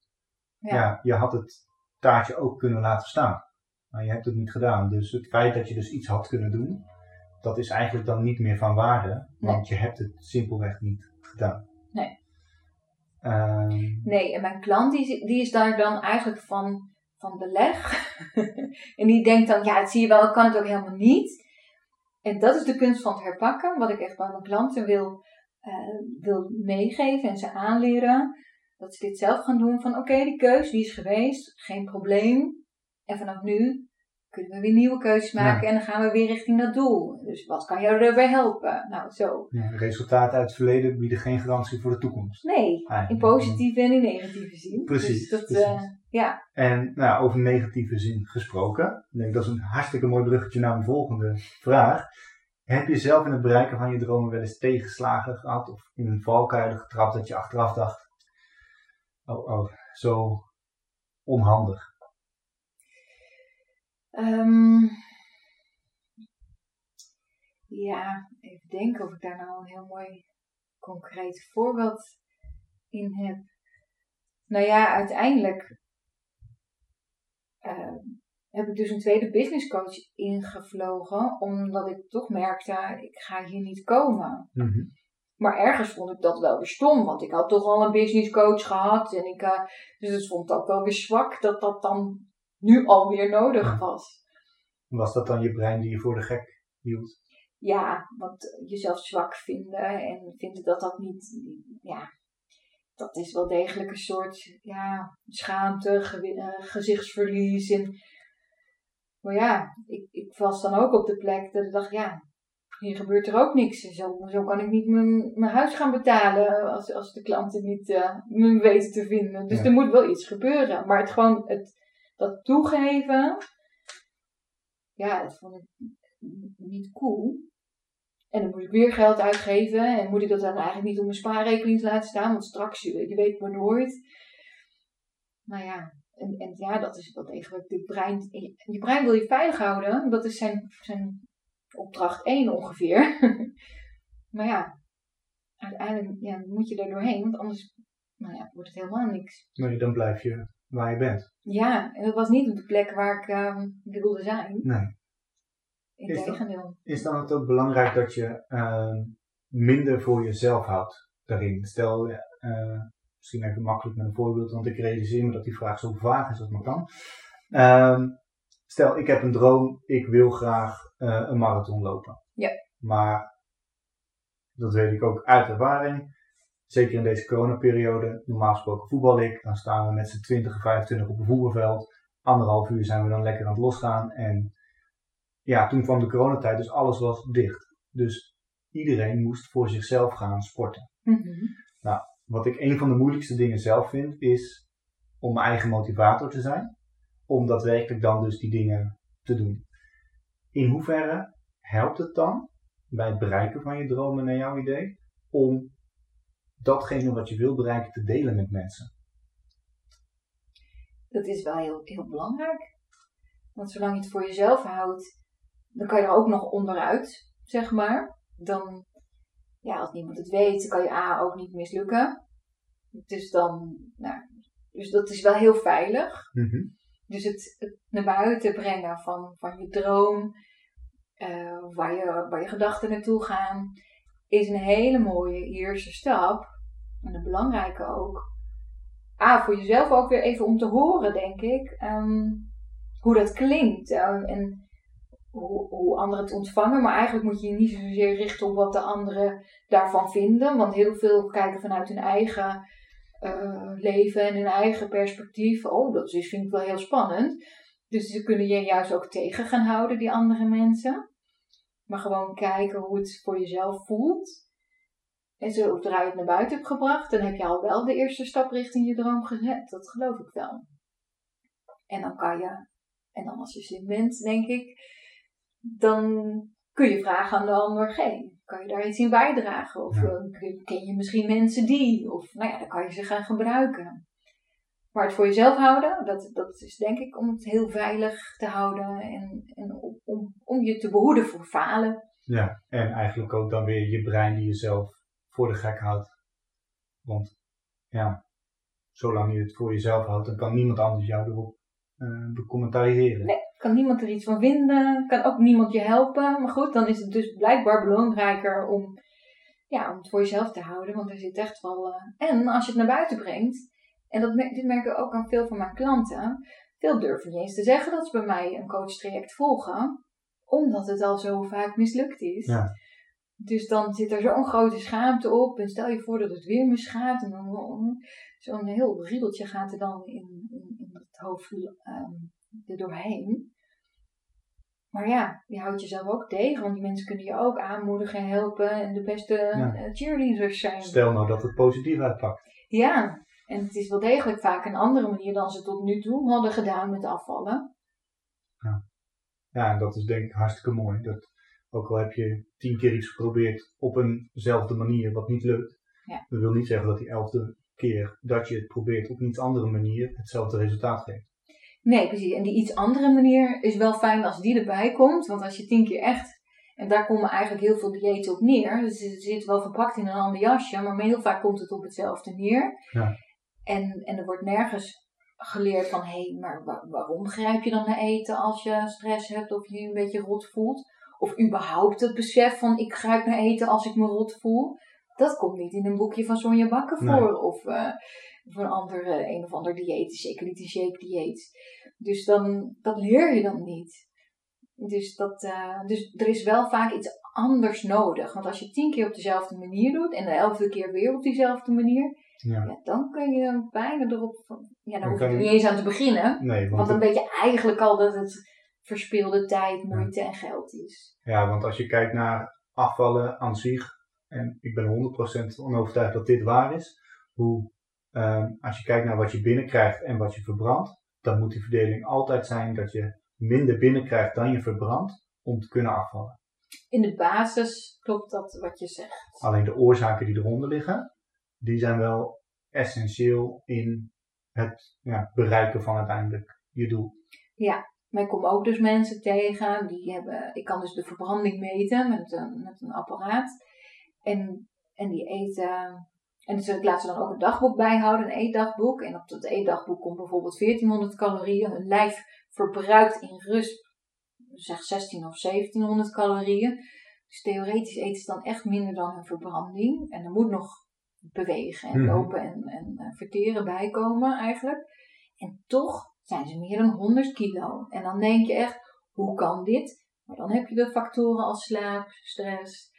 Ja. ja, je had het taartje ook kunnen laten staan. Maar je hebt het niet gedaan. Dus het feit dat je dus iets had kunnen doen, dat is eigenlijk dan niet meer van waarde. Want je hebt het simpelweg niet gedaan. Nee. Ehm, nee, en mijn klant die, die is daar dan eigenlijk van, van beleg. en die denkt dan, ja, het zie je wel, kan het ook helemaal niet. En dat is de kunst van het herpakken, wat ik echt bij mijn klanten wil, uh, wil meegeven en ze aanleren. Dat ze dit zelf gaan doen van, oké, die keus die is geweest, geen probleem. En vanaf nu kunnen we weer nieuwe keuzes maken en dan gaan we weer richting dat doel. Dus wat kan jou erbij helpen? Nou, zo. Ja, resultaten uit het verleden bieden geen garantie voor de toekomst. Nee, in positieve en in negatieve zin. Precies. Dus dat, precies. Uh, ja. En nou, over negatieve zin gesproken, ik denk dat is een hartstikke mooi bruggetje naar mijn volgende vraag. Heb je zelf in het bereiken van je dromen wel eens tegenslagen gehad of in een valkuil getrapt dat je achteraf dacht, oh, oh, zo onhandig? Um, ja, even denken of ik daar nou een heel mooi concreet voorbeeld in heb. Nou ja, uiteindelijk uh, heb ik dus een tweede business coach ingevlogen, omdat ik toch merkte, ik ga hier niet komen. Mm -hmm. Maar ergens vond ik dat wel weer stom, want ik had toch al een business coach gehad. En ik, uh, dus het vond ook wel weer zwak dat dat dan nu alweer nodig was. Was dat dan je brein die je voor de gek hield? Ja, want jezelf zwak vinden en vinden dat dat niet, ja, dat is wel degelijk een soort ja, schaamte, ge uh, gezichtsverlies. En, maar ja, ik, ik was dan ook op de plek dat ik dacht, ja, hier gebeurt er ook niks. Zo, zo kan ik niet mijn, mijn huis gaan betalen als, als de klanten niet uh, me weten te vinden. Dus ja. er moet wel iets gebeuren. Maar het gewoon, het, dat toegeven, ja, dat vond ik niet cool. En dan moet ik weer geld uitgeven. En moet ik dat dan eigenlijk niet op mijn spaarrekening laten staan. Want straks, je, je weet maar nooit. Nou ja, en, en ja, dat is wel degelijk de brein. Je, je brein wil je veilig houden. Dat is zijn, zijn opdracht 1 ongeveer. maar ja, uiteindelijk ja, moet je er doorheen. Want anders nou ja, wordt het helemaal niks. Nee, dan blijf je waar je bent. Ja, en dat was niet op de plek waar ik ehm, wilde zijn. Nee. Integendeel. Is dan het ook belangrijk dat je ehm, minder voor jezelf houdt daarin? Stel, eh, misschien even makkelijk met een voorbeeld, want ik realiseer me dat die vraag zo vaag is als maar kan. Ehm, stel, ik heb een droom, ik wil graag eh, een marathon lopen. Ja. Maar, dat weet ik ook uit ervaring, zeker in deze coronaperiode, normaal gesproken voetbal ik, dan staan we met z'n 20, 25 op een voetbalveld. Anderhalf uur zijn we dan lekker aan het losgaan en ja, toen kwam de coronatijd, dus alles was dicht. Dus iedereen moest voor zichzelf gaan sporten. Mhm. Wat ik een van de moeilijkste dingen zelf vind, is om mijn eigen motivator te zijn. Om daadwerkelijk dan dus die dingen te doen. In hoeverre helpt het dan bij het bereiken van je dromen naar jouw idee, om datgene wat je wil bereiken te delen met mensen? Dat is wel heel, heel belangrijk. Want zolang je het voor jezelf houdt, dan kan je er ook nog onderuit, zeg maar. Dan, ja, als niemand het weet, kan je A ook niet mislukken. Dus dan, nou, dus dat is wel heel veilig. Dus het, het naar buiten brengen van, van je droom, eh, waar, je, waar je gedachten naartoe gaan, is een hele mooie eerste stap. En een belangrijke ook. A, voor jezelf ook weer even om te horen, denk ik, ehm, hoe dat klinkt. eh, en hoe, hoe anderen het ontvangen. Maar eigenlijk moet je je niet zozeer richten op wat de anderen daarvan vinden. Want heel veel kijken vanuit hun eigen eh, leven en hun eigen perspectief. Oh, dat is, vind ik wel heel spannend. Dus ze kunnen je juist ook tegen gaan houden, die andere mensen. Maar gewoon kijken hoe het voor jezelf voelt. En zodra je het naar buiten hebt gebracht, dan heb je al wel de eerste stap richting je droom gezet. Dat geloof ik wel. En dan kan je, en dan als je zin bent, denk ik, dan kun je vragen aan de ander, hey, kan je daar iets in bijdragen? Of Ja. eh, ken je misschien mensen die? Of nou ja, dan kan je ze gaan gebruiken. Het voor jezelf houden, dat, dat is denk ik om het heel veilig te houden en, en om, om, je te behoeden voor falen. Ja, en eigenlijk ook dan weer je brein die jezelf voor de gek houdt. Want ja, zolang je het voor jezelf houdt, dan kan niemand anders jou erop becommentaliseren. Nee. Kan niemand er iets van vinden, kan ook niemand je helpen. Maar goed, dan is het dus blijkbaar belangrijker om, ja, om het voor jezelf te houden. Want er zit echt wel. eh, En als je het naar buiten brengt, en dat, dit merk ik ook aan veel van mijn klanten. Veel durven niet eens te zeggen dat ze bij mij een coachtraject volgen, omdat het al zo vaak mislukt is. Ja. Dus dan zit er zo'n grote schaamte op. En stel je voor dat het weer misgaat. En dan zo'n heel riedeltje gaat er dan in, in, in het hoofd ehm, er doorheen. Maar ja, je houdt jezelf ook tegen. Want die mensen kunnen je ook aanmoedigen, helpen. En de beste Ja. eh, cheerleaders zijn. Stel nou dat het positief uitpakt. Ja, en het is wel degelijk vaak een andere manier dan ze tot nu toe hadden gedaan met afvallen. Ja, en dat is denk ik hartstikke mooi. Dat, ook al heb je tien keer iets geprobeerd op eenzelfde manier wat niet lukt. Ja. Dat wil niet zeggen dat die elfde keer dat je het probeert op een iets andere manier hetzelfde resultaat geeft. Nee, precies. En die iets andere manier is wel fijn als die erbij komt. Want als je tien keer echt. En daar komen eigenlijk heel veel diëten op neer. Dus het zit wel verpakt in een ander jasje. Maar heel vaak komt het op hetzelfde neer. Ja. En, en er wordt nergens geleerd van... Hé, hey, maar wa- waarom grijp je dan naar eten als je stress hebt of je je een beetje rot voelt? Of überhaupt het besef van ik grijp naar eten als ik me rot voel. Dat komt niet in een boekje van Sonja Bakker voor. Nee. Of, eh, of een ander, eh, een of ander dieet. Zeker niet een shake dieet. Dus dan, dat leer je dan niet. Dus, dat, eh, dus er is wel vaak iets anders nodig. Want als je tien keer op dezelfde manier doet en de elfde keer weer op diezelfde manier, Ja. ja, dan kun je bijna erop. Ja, dan hoef je er niet eens aan te beginnen. Nee, want, Want dan weet je eigenlijk al dat het verspilde tijd, moeite en geld is. ja, want als je kijkt naar afvallen aan zich, en ik ben 100% van overtuigd dat dit waar is, hoe ehm, als je kijkt naar wat je binnenkrijgt en wat je verbrandt, dan moet die verdeling altijd zijn dat je minder binnenkrijgt dan je verbrandt om te kunnen afvallen. In de basis klopt dat wat je zegt. Alleen de oorzaken die eronder liggen, die zijn wel essentieel in het ja, bereiken van uiteindelijk je doel. Ja, maar ik kom ook dus mensen tegen die hebben, ik kan dus de verbranding meten met een, met een apparaat. En, en die eten, en dus ik laat ze dan ook een dagboek bijhouden, een eetdagboek. En op dat eetdagboek komt bijvoorbeeld 1400 calorieën. Hun lijf verbruikt in rust, zeg 16 of 1700 calorieën. Dus theoretisch eten ze dan echt minder dan hun verbranding. En er moet nog bewegen en Mhm. lopen en, en eh, verteren bijkomen eigenlijk. En toch zijn ze meer dan 100 kilo. En dan denk je echt, hoe kan dit? Maar dan heb je de factoren als slaap, stress.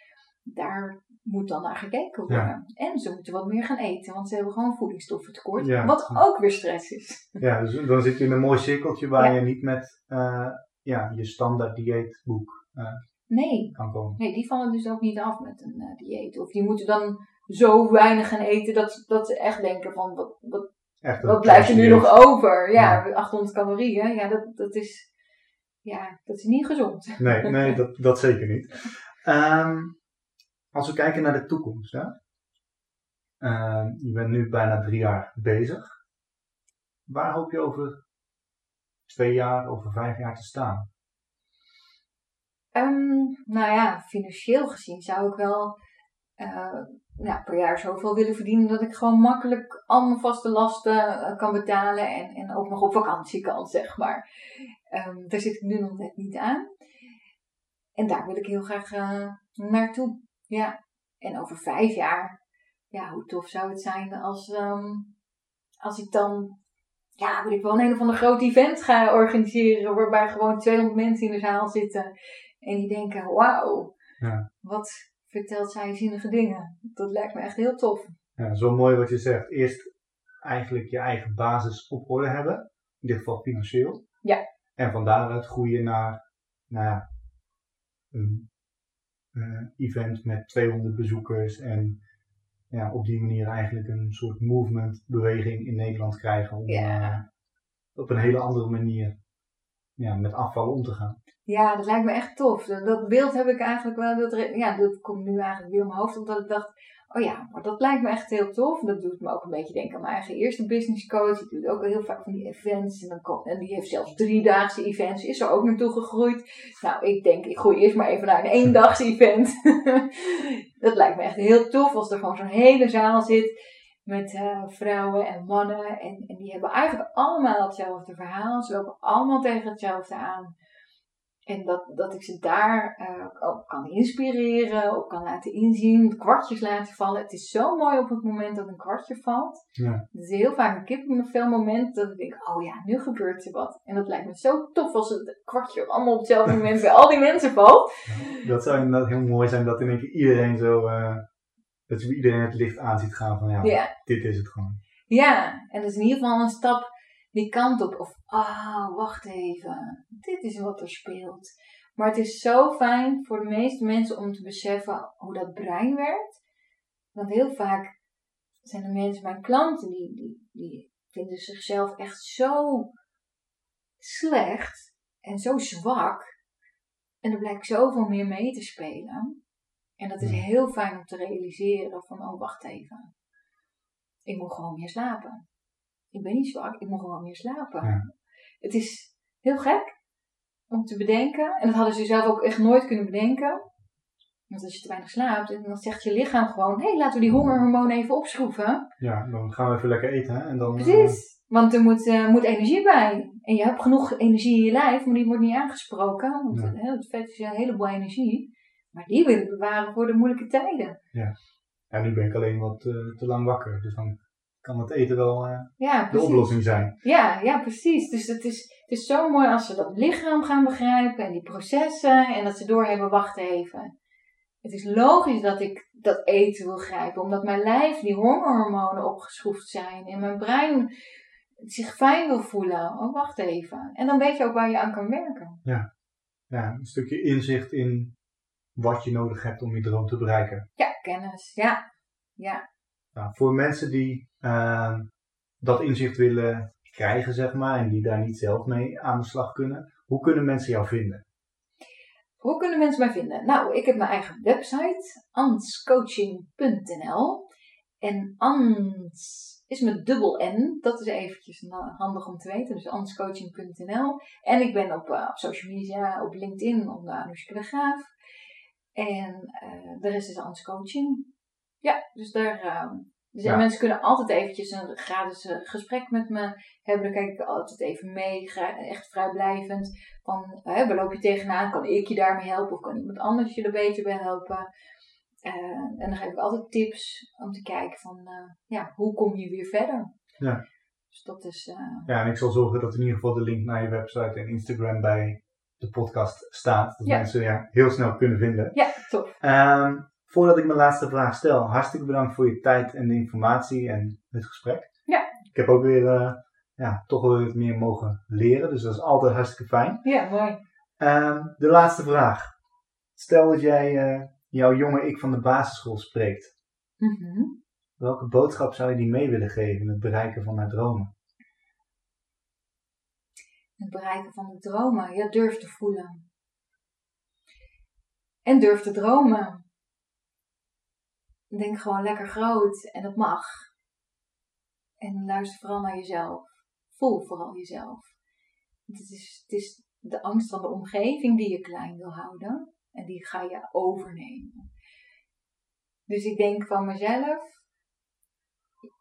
Daar moet dan naar gekeken worden. Ja. En ze moeten wat meer gaan eten, want ze hebben gewoon voedingsstoffentekort. Ja. Wat ook weer stress is. Ja, dus dan zit je in een mooi cirkeltje waar Ja. je niet met eh, ja, je standaard dieetboek Nee, kan komen. nee, die vallen dus ook niet af met een eh, dieet. Of die moeten dan zo weinig gaan eten dat, dat ze echt denken van, wat, wat, Echt wat blijft er nu nog over? Ja, Ja. 800 calorieën, ja, dat, dat is... Ja, dat is niet gezond. Nee, nee dat, dat zeker niet. Ehm, als we kijken naar de toekomst, hè? Ehm, je bent nu bijna drie jaar bezig. Waar hoop je over twee jaar, over vijf jaar te staan? Ehm, nou ja, financieel gezien zou ik wel eh, ja, per jaar zoveel willen verdienen dat ik gewoon makkelijk al mijn vaste lasten eh, kan betalen en, en ook nog op vakantie kan, zeg maar. Ehm, daar zit ik nu nog net niet aan. En daar wil ik heel graag eh, naartoe. Ja. En over vijf jaar, ja, hoe tof zou het zijn als, ehm, als ik dan, ja, weet ik wel, een een of ander groot event ga organiseren waarbij gewoon 200 mensen in de zaal zitten en die denken, wauw, Ja. wat vertelt zij zinnige dingen. Dat lijkt me echt heel tof. Ja, zo mooi wat je zegt. Eerst eigenlijk je eigen basis op orde hebben. In dit geval financieel. Ja. En van daaruit groeien naar, nou een eh, event met 200 bezoekers. En ja, op die manier eigenlijk een soort movement, beweging in Nederland krijgen. Om Ja. eh, op een hele andere manier ja, met afval om te gaan. Ja, dat lijkt me echt tof. Dat, beeld heb ik eigenlijk wel. Dat, ja, dat komt nu eigenlijk weer in mijn hoofd. Omdat ik dacht, oh ja, maar dat lijkt me echt heel tof. Dat doet me ook een beetje denken aan mijn eigen eerste business coach. Die doet ook heel vaak van die events. En, dan en die heeft zelfs driedaagse events. Is er ook naartoe gegroeid. Nou, ik denk, ik groei eerst maar even naar een eendagse event. dat lijkt me echt heel tof. Als er gewoon zo'n hele zaal zit. Met eh, vrouwen en mannen. En, en die hebben eigenlijk allemaal hetzelfde verhaal. Ze lopen allemaal tegen hetzelfde aan. En dat, dat ik ze daar eh, ook kan inspireren, ook kan laten inzien, kwartjes laten vallen. Het is zo mooi op het moment dat een kwartje valt. Ja. Het is heel vaak een kippenvel moment dat ik denk, oh ja, nu gebeurt er wat. En dat lijkt me zo tof als het kwartje allemaal op hetzelfde moment bij al die mensen valt. Dat zou inderdaad heel mooi zijn dat in één keer iedereen zo, eh, dat je iedereen het licht aan ziet gaan van ja, Ja, dit is het gewoon. ja. en dat is in ieder geval een stap die kant op. Of, ah, wacht even, dit is wat er speelt. Maar het is zo fijn voor de meeste mensen om te beseffen hoe dat brein werkt. Want heel vaak zijn de mensen, mijn klanten, die, die, die vinden zichzelf echt zo slecht en zo zwak. En er blijkt zoveel meer mee te spelen. En dat is heel fijn om te realiseren van, oh wacht even. Ik moet gewoon meer slapen. Ik ben niet zwak, ik moet gewoon meer slapen. Ja. Het is heel gek om te bedenken. En dat hadden ze zelf ook echt nooit kunnen bedenken. Want als je te weinig slaapt, en dan zegt je lichaam gewoon: hé, hey, laten we die hongerhormoon even opschroeven. Ja, dan gaan we even lekker eten hè? en dan... eh, Precies. Want er moet, eh, moet energie bij. En je hebt genoeg energie in je lijf, maar die wordt niet aangesproken. Want Ja. hè, het vet is een heleboel energie. Maar die wil ik bewaren voor de moeilijke tijden. Ja, nu ben ik alleen wat eh, te lang wakker, dus dan kan het eten wel eh, Ja, de oplossing zijn. Ja, ja, precies. Dus het is, het is zo mooi als ze dat lichaam gaan begrijpen en die processen en dat ze doorhebben, wacht even. Het is logisch dat ik dat eten wil grijpen, omdat mijn lijf die hongerhormonen opgeschroefd zijn en mijn brein zich fijn wil voelen. Oh, wacht even. En dan weet je ook waar je aan kan werken. Ja, een stukje inzicht in wat je nodig hebt om je droom te bereiken. Ja, kennis. Ja, ja. Nou, voor mensen die eh, dat inzicht willen krijgen, zeg maar, en die daar niet zelf mee aan de slag kunnen, hoe kunnen mensen jou vinden? Hoe kunnen mensen mij vinden? Nou, ik heb mijn eigen website, anscoaching.nl. En Ans is met dubbel N. Dat is eventjes handig om te weten. Dus anscoaching.nl. En ik ben op, uh, op social media, op LinkedIn, onder Anoushka de Graaf. En uh, de rest is Ans Coaching. Ja, dus daar... Uh, dus ja. mensen kunnen altijd eventjes een gratis gesprek met me hebben. Dan kijk ik altijd even mee, echt vrijblijvend. Van, hè, waar loop je tegenaan? Kan ik je daarmee helpen? Of kan iemand anders je er beter bij helpen? Uh, en dan geef ik altijd tips om te kijken van, uh, ja, hoe kom je weer verder? Ja. Dus dat is... Uh... Ja, en ik zal zorgen dat in ieder geval de link naar je website en Instagram bij de podcast staat. Dat Ja. mensen ja, heel snel kunnen vinden. Ja, top. Ehm, voordat ik mijn laatste vraag stel, hartstikke bedankt voor je tijd en de informatie en het gesprek. Ja. Ik heb ook weer, eh, ja, toch wel weer meer mogen leren, dus dat is altijd hartstikke fijn. Ja, mooi. Ehm, de laatste vraag. Stel dat jij eh, jouw jonge ik van de basisschool spreekt. Mhm. Welke boodschap zou je die mee willen geven in het bereiken van haar dromen? Het bereiken van de dromen. Ja, durf te voelen. En durf te dromen. Denk gewoon lekker groot en dat mag. En luister vooral naar jezelf. Voel vooral jezelf. Het is, het is de angst van de omgeving die je klein wil houden. En die ga je overnemen. Dus ik denk van mezelf.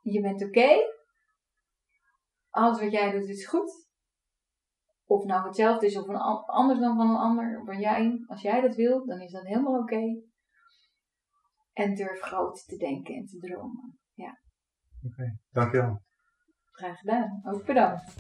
Je bent oké. Alles wat jij doet is goed. Of nou hetzelfde is of anders dan van een ander. Maar jij, als jij dat wil, dan is dat helemaal oké. En durf groot te denken en te dromen. Dankjewel. Graag gedaan. Ook bedankt.